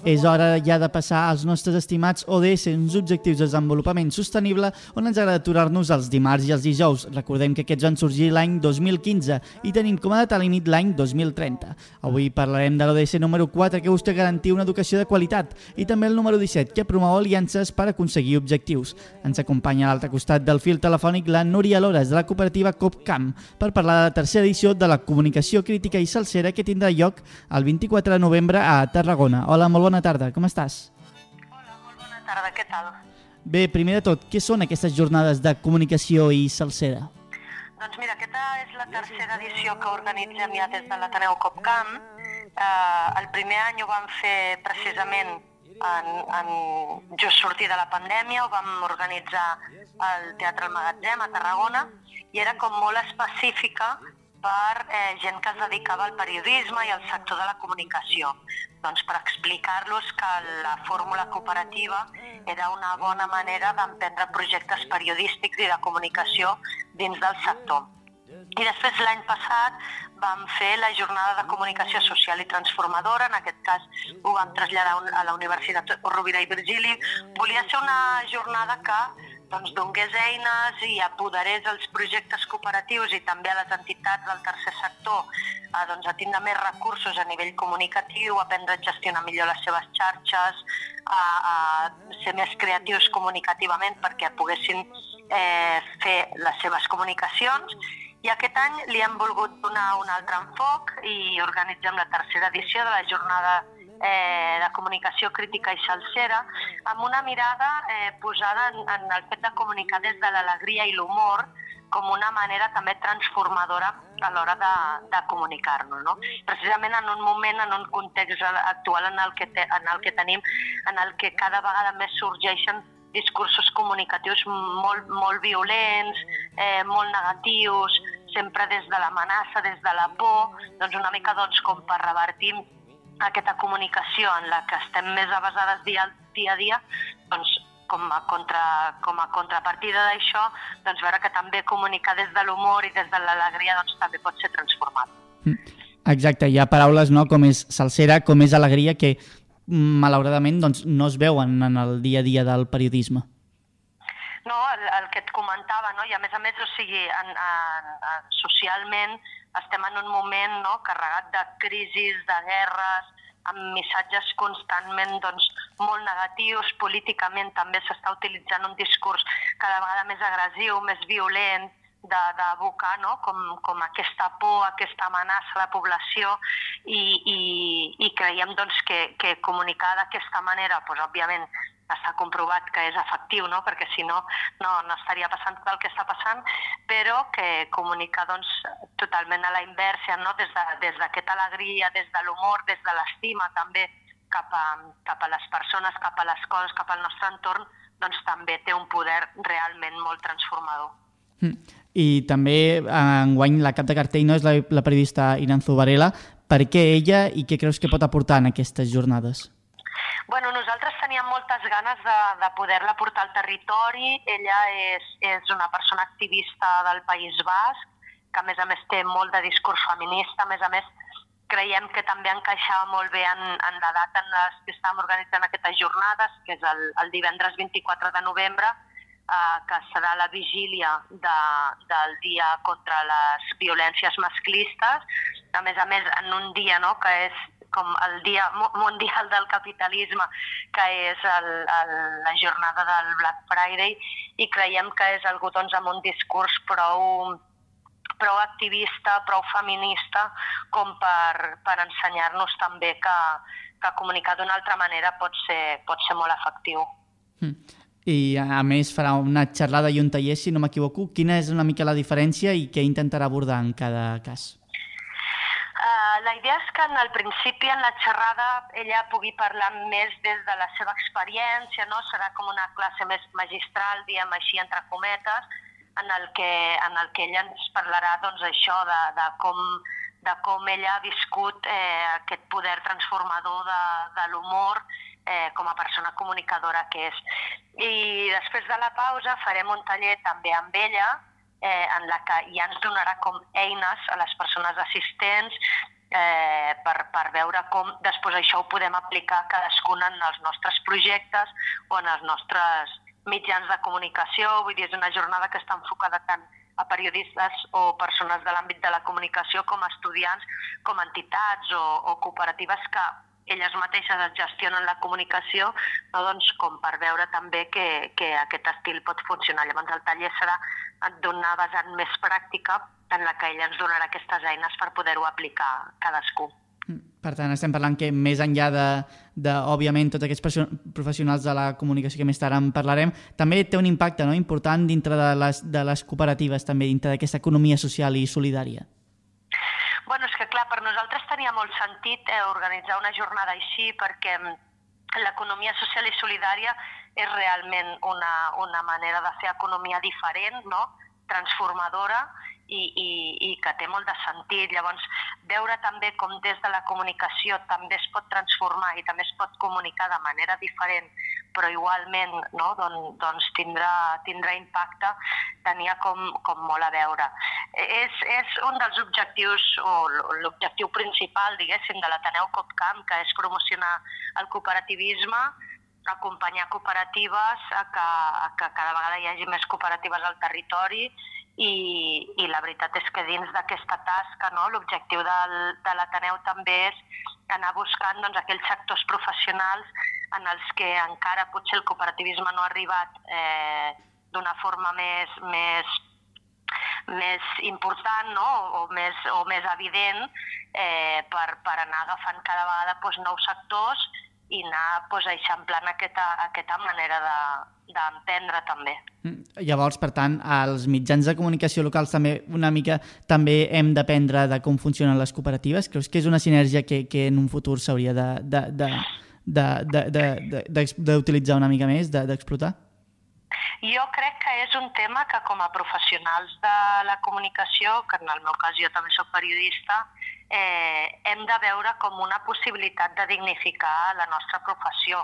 És hora ja de passar als nostres estimats ODS, uns objectius de desenvolupament sostenible, on ens agrada aturar-nos els dimarts i els dijous. Recordem que aquests van sorgir l'any 2015 i tenim com a data límit l'any 2030. Avui parlarem de l'ODS número 4, que busca garantir una educació de qualitat, i també el número 17, que promou aliances per aconseguir objectius. Ens acompanya a l'altre costat del fil telefònic la Núria Lores, de la cooperativa COPCAM, per parlar de la tercera edició de la comunicació crítica i salsera que tindrà lloc el 24 de novembre a Tarragona. Hola, molt bona tarda, com estàs? Bona tarda, què tal? Bé, primer de tot, què són aquestes jornades de comunicació i salsera? Doncs mira, aquesta és la tercera edició que organitzem ja des de l'Ateneu Copcamp. Eh, el primer any ho vam fer precisament en, en just sortir de la pandèmia, ho vam organitzar al Teatre El Magatzem a Tarragona i era com molt específica per eh, gent que es dedicava al periodisme i al sector de la comunicació. Doncs per explicar-los que la fórmula cooperativa era una bona manera d'emprendre projectes periodístics i de comunicació dins del sector. I després l'any passat vam fer la jornada de comunicació social i transformadora, en aquest cas ho vam traslladar a la Universitat Rovira i Virgili. Volia ser una jornada que doncs, donés eines i apoderés els projectes cooperatius i també a les entitats del tercer sector a, doncs, a tindre més recursos a nivell comunicatiu, aprendre a gestionar millor les seves xarxes, a, a ser més creatius comunicativament perquè poguessin eh, fer les seves comunicacions. I aquest any li hem volgut donar un altre enfoc i organitzem la tercera edició de la jornada eh, de comunicació crítica i salsera amb una mirada eh, posada en, en el fet de comunicar des de l'alegria i l'humor com una manera també transformadora a l'hora de, de comunicar-nos. No? Precisament en un moment, en un context actual en el, que te, en el que tenim, en el que cada vegada més sorgeixen discursos comunicatius molt, molt violents, eh, molt negatius, sempre des de l'amenaça, des de la por, doncs una mica doncs, com per revertir aquesta comunicació en la que estem més avasades dia, dia a dia, doncs com a, contra, com a contrapartida d'això, doncs veure que també comunicar des de l'humor i des de l'alegria doncs, també pot ser transformat. Exacte, hi ha paraules no, com és salsera, com és alegria, que mm, malauradament doncs, no es veuen en el dia a dia del periodisme. No, el, el que et comentava, no? i a més a més, o sigui, en, en, en, socialment estem en un moment no? carregat de crisis, de guerres, amb missatges constantment doncs, molt negatius, políticament també s'està utilitzant un discurs cada vegada més agressiu, més violent, d'abocar no? com, com aquesta por, aquesta amenaça a la població i, i, i creiem doncs, que, que comunicar d'aquesta manera, doncs, òbviament, està comprovat que és efectiu, no? perquè si no, no, no estaria passant tot el que està passant, però que comunicar doncs, totalment a la inversa, no? des de- d'aquesta alegria, des de l'humor, des de l'estima també cap a, cap a les persones, cap a les coses, cap al nostre entorn, doncs també té un poder realment molt transformador. Mm. I també enguany la cap de cartell no és la, la periodista Iranzu Varela. Per què ella i què creus que pot aportar en aquestes jornades? Bueno, nosaltres teníem moltes ganes de, de poder-la portar al territori. Ella és, és una persona activista del País Basc, que a més a més té molt de discurs feminista, a més a més creiem que també encaixava molt bé en, en la data en les que estàvem organitzant aquestes jornades, que és el, el divendres 24 de novembre, eh, que serà la vigília de, del dia contra les violències masclistes, a més a més en un dia no, que és com el Dia Mu- Mundial del Capitalisme, que és el, el, la jornada del Black Friday, i creiem que és algú doncs, amb un discurs prou, prou activista, prou feminista, com per, per ensenyar-nos també que, que comunicar d'una altra manera pot ser, pot ser molt efectiu. Mm. I a més farà una xerrada i un taller, si no m'equivoco. Quina és una mica la diferència i què intentarà abordar en cada cas? Uh, la idea és que en el principi, en la xerrada, ella pugui parlar més des de la seva experiència, no? serà com una classe més magistral, diem així, entre cometes, en el que, en el que ella ens parlarà doncs, això de, de, com, de com ella ha viscut eh, aquest poder transformador de, de l'humor eh, com a persona comunicadora que és. I després de la pausa farem un taller també amb ella, eh, en la que ja ens donarà com eines a les persones assistents eh, per, per veure com després això ho podem aplicar cadascun en els nostres projectes o en els nostres mitjans de comunicació. Vull dir, és una jornada que està enfocada tant a periodistes o persones de l'àmbit de la comunicació com a estudiants, com a entitats o, o cooperatives que elles mateixes es gestionen la comunicació, no, doncs, com per veure també que, que aquest estil pot funcionar. Llavors el taller serà d'una vessant més pràctica en la que ella ens donarà aquestes eines per poder-ho aplicar cadascú. Per tant, estem parlant que més enllà de, de òbviament, tots aquests professionals de la comunicació que més tard en parlarem, també té un impacte no? important dintre de les, de les cooperatives, també dintre d'aquesta economia social i solidària. Bueno, és que clar, per nosaltres tenia molt sentit eh, organitzar una jornada així perquè mm, l'economia social i solidària és realment una, una manera de fer economia diferent, no? transformadora i, i, i que té molt de sentit. Llavors, veure també com des de la comunicació també es pot transformar i també es pot comunicar de manera diferent, però igualment no? Don, doncs tindrà, tindrà impacte, tenia com, com molt a veure. És, és un dels objectius, o l'objectiu principal, diguéssim, de l'Ateneu Copcamp, que és promocionar el cooperativisme, acompanyar cooperatives a que, a que cada vegada hi hagi més cooperatives al territori i, i la veritat és que dins d'aquesta tasca no, l'objectiu de l'Ateneu també és anar buscant doncs, aquells sectors professionals en els que encara potser el cooperativisme no ha arribat eh, d'una forma més, més, més important no? o, més, o més evident eh, per, per anar agafant cada vegada doncs, nous sectors i anar pues, eixamplant aquesta, aquesta manera de- d'emprendre també. Mm, Llavors, per tant, els mitjans de comunicació locals també una mica també hem d'aprendre de com funcionen les cooperatives. Creus que és una sinergia que, que en un futur s'hauria de, de, de, de, de, de, de, d'utilitzar una mica més, de- d'explotar? Jo crec que és un tema que com a professionals de la comunicació, que en el meu cas jo també soc periodista, eh, hem de veure com una possibilitat de dignificar la nostra professió.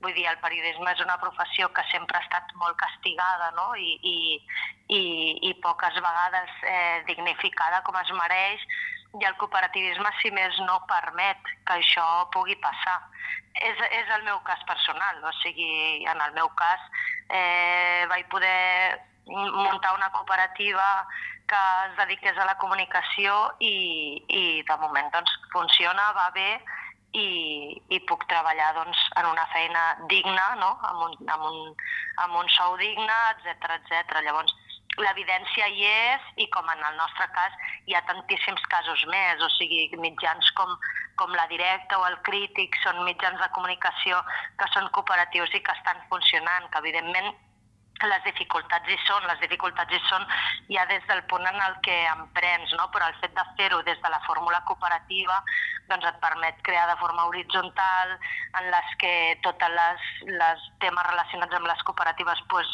Vull dir, el periodisme és una professió que sempre ha estat molt castigada no? I, i, i, i poques vegades eh, dignificada com es mereix i el cooperativisme, si més no, permet que això pugui passar. És, és el meu cas personal, o sigui, en el meu cas eh, vaig poder muntar una cooperativa que es dediqués a la comunicació i, i de moment doncs, funciona, va bé i, i puc treballar doncs, en una feina digna, no? amb, un, amb, un, amb un sou digne, etc etc. Llavors, l'evidència hi és i com en el nostre cas hi ha tantíssims casos més, o sigui, mitjans com, com la directa o el crític són mitjans de comunicació que són cooperatius i que estan funcionant, que evidentment les dificultats hi són, les dificultats hi són ja des del punt en el que emprens, no? però el fet de fer-ho des de la fórmula cooperativa doncs et permet crear de forma horitzontal en les que totes les, les temes relacionats amb les cooperatives pues,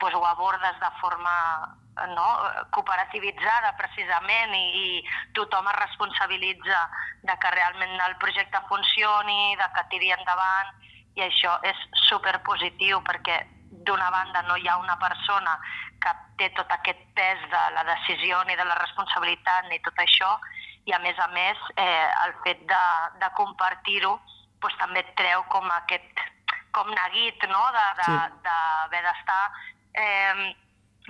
pues ho abordes de forma no, cooperativitzada precisament i, i tothom es responsabilitza de que realment el projecte funcioni, de que tiri endavant i això és superpositiu perquè d'una banda no hi ha una persona que té tot aquest pes de la decisió ni de la responsabilitat ni tot això i a més a més eh, el fet de, de compartir-ho doncs, també treu com aquest com neguit no? d'haver de, Sí. de, d'haver d'estar eh,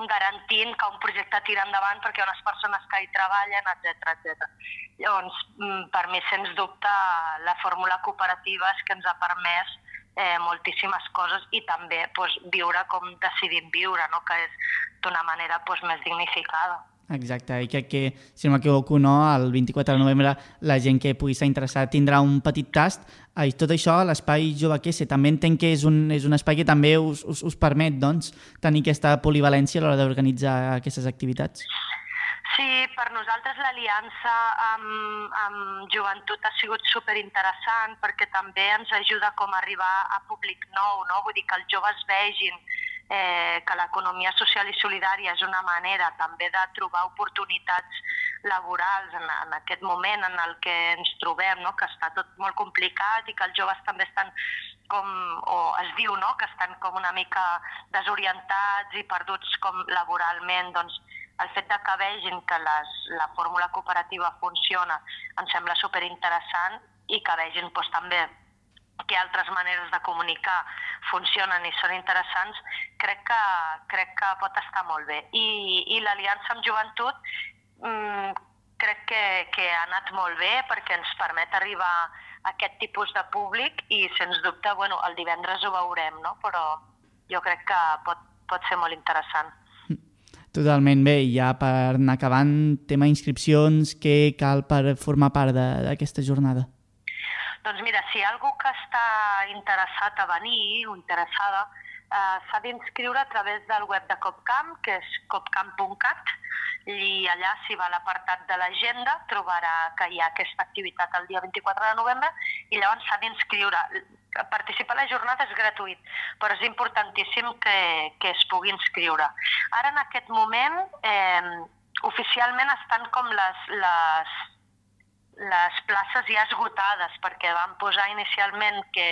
garantint que un projecte tira endavant perquè unes persones que hi treballen, etc etc. Llavors, mm, per mi, sens dubte, la fórmula cooperativa és que ens ha permès eh, moltíssimes coses i també pues, viure com decidim viure, no? que és d'una manera pues, més dignificada. Exacte, i crec que, si no m'equivoco, no, el 24 de novembre la gent que pugui estar interessada tindrà un petit tast. I tot això, l'espai Jove Quese, també entenc que és un, és un espai que també us, us, us permet doncs, tenir aquesta polivalència a l'hora d'organitzar aquestes activitats. Sí, per nosaltres l'aliança amb, amb joventut ha sigut superinteressant perquè també ens ajuda com a arribar a públic nou, no? vull dir que els joves vegin eh, que l'economia social i solidària és una manera també de trobar oportunitats laborals en, en aquest moment en el que ens trobem, no? que està tot molt complicat i que els joves també estan com, o es diu no? que estan com una mica desorientats i perduts com laboralment, doncs el fet de que vegin que les, la fórmula cooperativa funciona em sembla superinteressant i que vegin doncs, també que altres maneres de comunicar funcionen i són interessants, crec que, crec que pot estar molt bé. I, i l'aliança amb joventut mm, crec que, que ha anat molt bé perquè ens permet arribar a aquest tipus de públic i, sens dubte, bueno, el divendres ho veurem, no? però jo crec que pot, pot ser molt interessant. Totalment bé, i ja per anar acabant, tema inscripcions, què cal per formar part d'aquesta jornada? Doncs mira, si hi ha algú que està interessat a venir o interessada, eh, s'ha d'inscriure a través del web de Copcamp, que és copcamp.cat, i allà, si va l'apartat de l'agenda, trobarà que hi ha aquesta activitat el dia 24 de novembre, i llavors s'ha d'inscriure. Participar a la jornada és gratuït, però és importantíssim que, que es pugui inscriure. Ara, en aquest moment, eh, oficialment estan com les, les, les places ja esgotades, perquè van posar inicialment que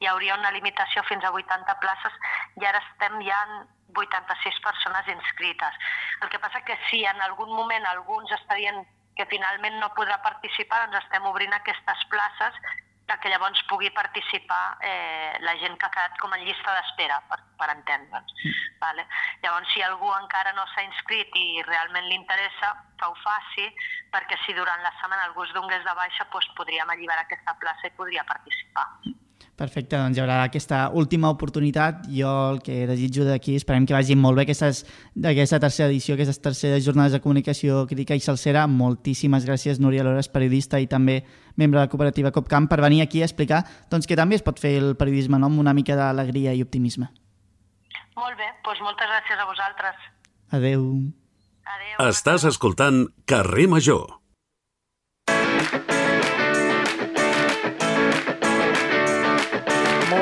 hi hauria una limitació fins a 80 places i ara estem ja en 86 persones inscrites. El que passa que si en algun moment alguns està dient que finalment no podrà participar, doncs estem obrint aquestes places perquè llavors pugui participar eh, la gent que ha quedat com en llista d'espera, per, per entendre'ns. Vale? Llavors, si algú encara no s'ha inscrit i realment li interessa, que ho faci, perquè si durant la setmana algú es donés de baixa, doncs podríem alliberar aquesta plaça i podria participar. Perfecte, doncs hi haurà aquesta última oportunitat. Jo el que desitjo d'aquí, esperem que vagi molt bé aquestes- d'aquesta tercera edició, aquestes terceres jornades de comunicació crítica i salsera. Moltíssimes gràcies, Núria Lores, periodista i també membre de la cooperativa Copcamp, per venir aquí a explicar doncs, que també es pot fer el periodisme no? amb una mica d'alegria i optimisme. Molt bé, doncs moltes gràcies a vosaltres. Adeu. Estàs escoltant Carrer Major.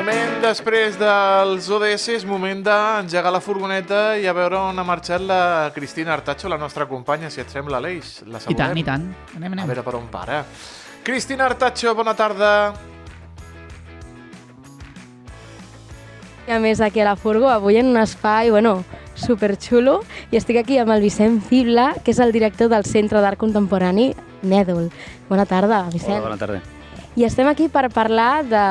Moment després dels ODS, és moment d'engegar la furgoneta i a veure on ha marxat la Cristina Artacho, la nostra companya, si et sembla, Aleix. La I tant, i tant. Anem, anem. A veure per on para. Cristina Artacho, bona tarda. I a més aquí a la Furgo, avui en un espai, bueno, superxulo, i estic aquí amb el Vicent Fibla, que és el director del Centre d'Art Contemporani Nèdol. Bona tarda, Vicent. Hola, bona tarda. I estem aquí per parlar de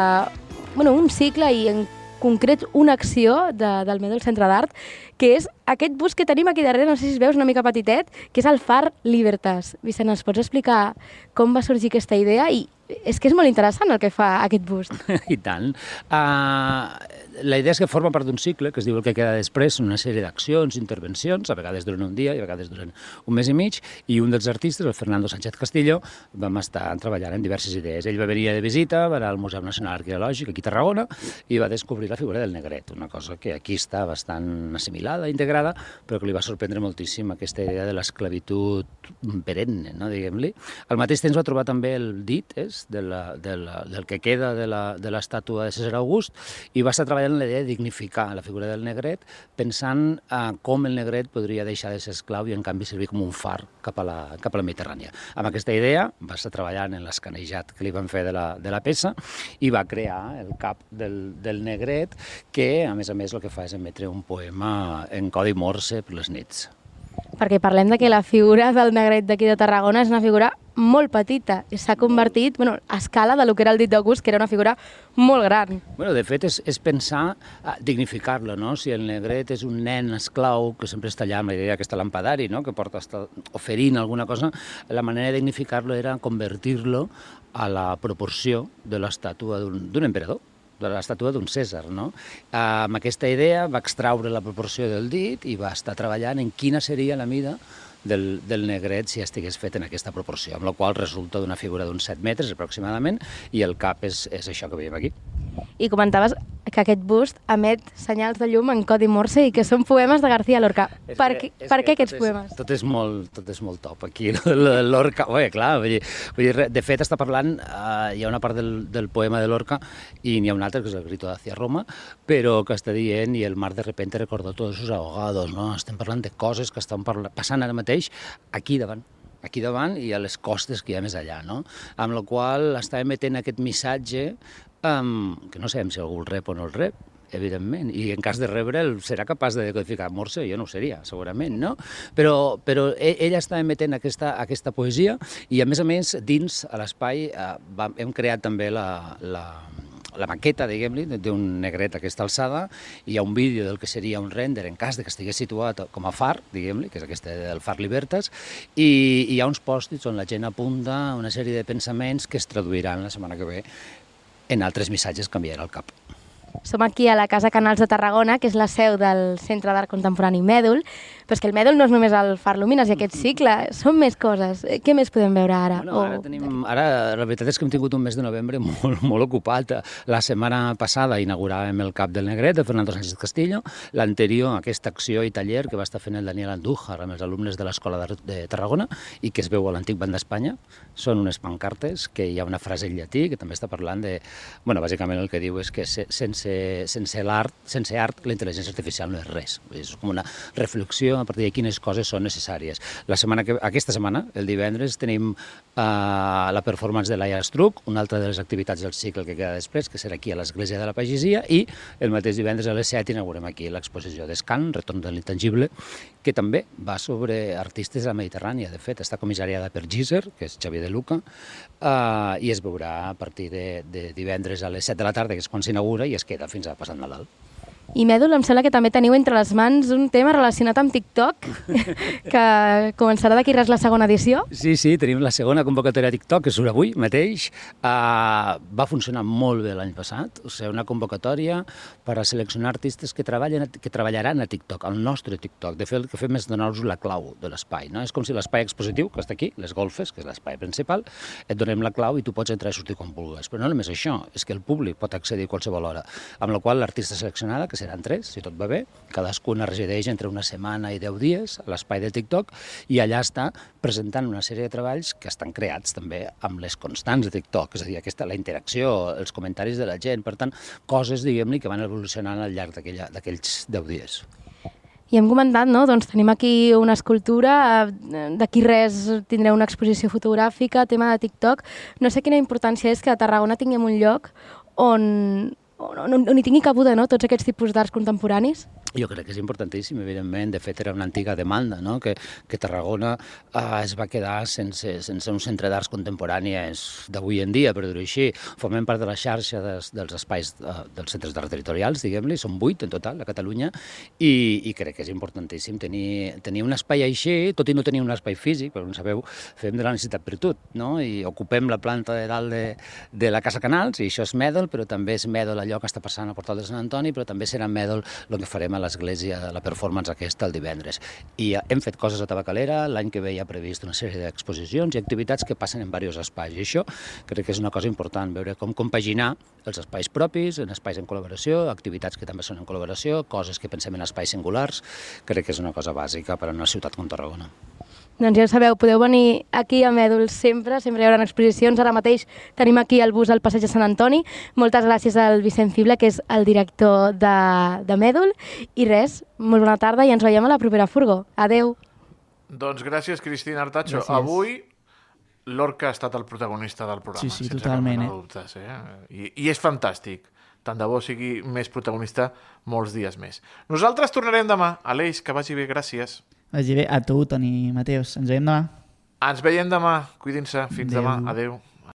bueno, un cicle i en concret una acció de, del Medel Centre d'Art, que és aquest bus que tenim aquí darrere, no sé si es veus una mica petitet, que és el Far Libertas. Vicent, ens pots explicar com va sorgir aquesta idea? I és que és molt interessant el que fa aquest bus. *laughs* I tant. Uh, la idea és que forma part d'un cicle que es diu el que queda després, una sèrie d'accions, intervencions, a vegades durant un dia i a vegades durant un mes i mig, i un dels artistes, el Fernando Sánchez Castillo, vam estar treballant en diverses idees. Ell va venir de visita, va anar al Museu Nacional Arqueològic aquí a Tarragona i va descobrir la figura del negret, una cosa que aquí està bastant assimilada, integrada, però que li va sorprendre moltíssim aquesta idea de l'esclavitud perenne, no, diguem-li. Al mateix temps va trobar també el dit, és, de la, de la, del que queda de la- de l'estàtua de César August, i va estar treballant en la idea de dignificar la figura del negret, pensant eh, com el negret podria deixar de ser esclau i en canvi servir com un far cap a la, cap a la Mediterrània. Amb aquesta idea va estar treballant en l'escanejat que li van fer de la, de la peça i va crear el cap del, del negret que, a més a més, el que fa és emetre un poema en codi morse per les nits. perquè parlem de que la figura del negret d'aquí de Tarragona és una figura molt petita i s'ha convertit bueno, a escala de lo que era el dit d'August, que era una figura molt gran. Bueno, de fet, és, és pensar a dignificar-lo, no? Si el negret és un nen esclau que sempre està allà amb la idea que està lampadari, no? que porta està oferint alguna cosa, la manera de dignificar-lo era convertir-lo a la proporció de l'estàtua d'un emperador de l'estàtua d'un Cèsar. No? Amb aquesta idea va extraure la proporció del dit i va estar treballant en quina seria la mida del, del negret si estigués fet en aquesta proporció, amb la qual resulta d'una figura d'uns 7 metres aproximadament i el cap és, és això que veiem aquí. I comentaves que aquest bust emet senyals de llum en codi morse i que són poemes de García Lorca. És Per, que- per què aquests és- poemes? Tot és molt, tot és molt top aquí, *laughs* l'Orca. Bé, clar, vull dir, vull dir, de fet està parlant, eh, hi ha una part del, del poema de l'Orca i n'hi ha una altra que és el grito hacia Roma, però que està dient i el mar de repente recordó todos sus ahogados, no? Estem parlant de coses que estan passant ara mateix aquí davant aquí davant i a les costes que hi ha més allà, no? Amb la qual està emetent aquest missatge um, que no sabem si algú el rep o no el rep, evidentment, i en cas de rebre'l serà capaç de decodificar. Morse, jo no ho seria, segurament, no? Però, però e- ella està emetent aquesta, aquesta poesia i, a més a més, dins a l'espai eh, hem creat també la, la, la maqueta, diguem-li, d'un negret a aquesta alçada, hi ha un vídeo del que seria un render en cas de que estigués situat com a far, diguem-li, que és aquest del far Libertas, i, i hi ha uns pòstits on la gent apunta una sèrie de pensaments que es traduiran la setmana que ve en altres missatges que enviarà al cap. Som aquí a la Casa Canals de Tarragona, que és la seu del Centre d'Art Contemporani Mèdul, però és que el Mèdul no és només el Far Lumines i aquest cicle, són més coses. Eh, Què més podem veure ara? Bueno, ara, tenim, ara la veritat és que hem tingut un mes de novembre *laughs* molt, molt ocupat. La setmana passada inauguràvem el Cap del Negret de Fernando Sánchez Castillo, l'anterior aquesta acció i taller que va estar fent el Daniel Andújar amb els alumnes de l'Escola d'Art de Tarragona i que es veu a l'antic Banc d'Espanya. Són unes pancartes que hi ha una frase en llatí que també està parlant de... Bueno, bàsicament el que diu és que se- sense, sense l'art, sense art, la intel·ligència artificial no és res. És com una reflexió a partir de quines coses són necessàries. La setmana que, aquesta setmana, el divendres, tenim uh, la performance de Laia Estruc, una altra de les activitats del cicle que queda després, que serà aquí a l'Església de la Pagesia, i el mateix divendres a les 7 inaugurem aquí l'exposició d'Escan, Retorn de l'intangible, que també va sobre artistes de la Mediterrània. De fet, està comissariada per Giser, que és Xavier de Luca, uh, i es veurà a partir de, de divendres a les 7 de la tarda, que és quan s'inaugura, i es queda fins a passat Nadal. I Mèdul, em sembla que també teniu entre les mans un tema relacionat amb TikTok, *laughs* que començarà d'aquí res la segona edició. Sí, sí, tenim la segona convocatòria a TikTok, que surt avui mateix. Uh, va funcionar molt bé l'any passat, o sigui, una convocatòria per a seleccionar artistes que, treballen, que treballaran a TikTok, al nostre TikTok. De fet, el que fem és donar-los la clau de l'espai. No? És com si l'espai expositiu, que està aquí, les golfes, que és l'espai principal, et donem la clau i tu pots entrar i sortir com vulguis. Però no només això, és que el públic pot accedir a qualsevol hora. Amb la qual l'artista seleccionada, que seran tres, si tot va bé, cadascuna resideix entre una setmana i deu dies a l'espai de TikTok i allà està presentant una sèrie de treballs que estan creats també amb les constants de TikTok, és a dir, aquesta, la interacció, els comentaris de la gent, per tant, coses, diguem-ne, que van evolucionant al llarg d'aquells deu dies. I hem comentat, no? Doncs tenim aquí una escultura, eh, d'aquí res tindreu una exposició fotogràfica, tema de TikTok. No sé quina importància és que a Tarragona tinguem un lloc on, on, on, on hi tingui cabuda no? tots aquests tipus d'arts contemporanis. Jo crec que és importantíssim, evidentment. De fet, era una antiga demanda, no? que, que Tarragona eh, es va quedar sense, sense un centre d'arts contemporànies d'avui en dia, per dir-ho així. Formem part de la xarxa des, dels espais eh, dels centres d'art territorials, diguem-li, són vuit en total a Catalunya, i, i crec que és importantíssim tenir, tenir un espai així, tot i no tenir un espai físic, però com sabeu, fem de la necessitat virtut, no? i ocupem la planta de dalt de, de la Casa Canals, i això és Mèdol, però també és Mèdol allò que està passant a Portal de Sant Antoni, però també serà Mèdol el que farem a l'església, la performance aquesta el divendres. I eh, hem fet coses a Tabacalera, l'any que ve hi ha previst una sèrie d'exposicions i activitats que passen en diversos espais, i això crec que és una cosa important, veure com compaginar els espais propis, en espais en col·laboració, activitats que també són en col·laboració, coses que pensem en espais singulars, crec que és una cosa bàsica per a una ciutat com Tarragona. Doncs ja ho sabeu, podeu venir aquí a Mèdul sempre, sempre hi haurà exposicions. Ara mateix tenim aquí el bus al passeig de Sant Antoni. Moltes gràcies al Vicent Fible, que és el director de, de Mèdul. I res, molt bona tarda i ens veiem a la propera furgó. Adeu. Doncs gràcies, Cristina Artacho. Gràcies. Avui l'Orca ha estat el protagonista del programa. Sí, sí, totalment, eh? Dubtes, eh? I, I és fantàstic. Tant de bo sigui més protagonista molts dies més. Nosaltres tornarem demà. Aleix, que vagi bé, gràcies. Vagi bé a tu, Toni Mateus. Ens veiem demà. Ens veiem demà. Cuidin-se. Fins Adéu. demà. Adeu.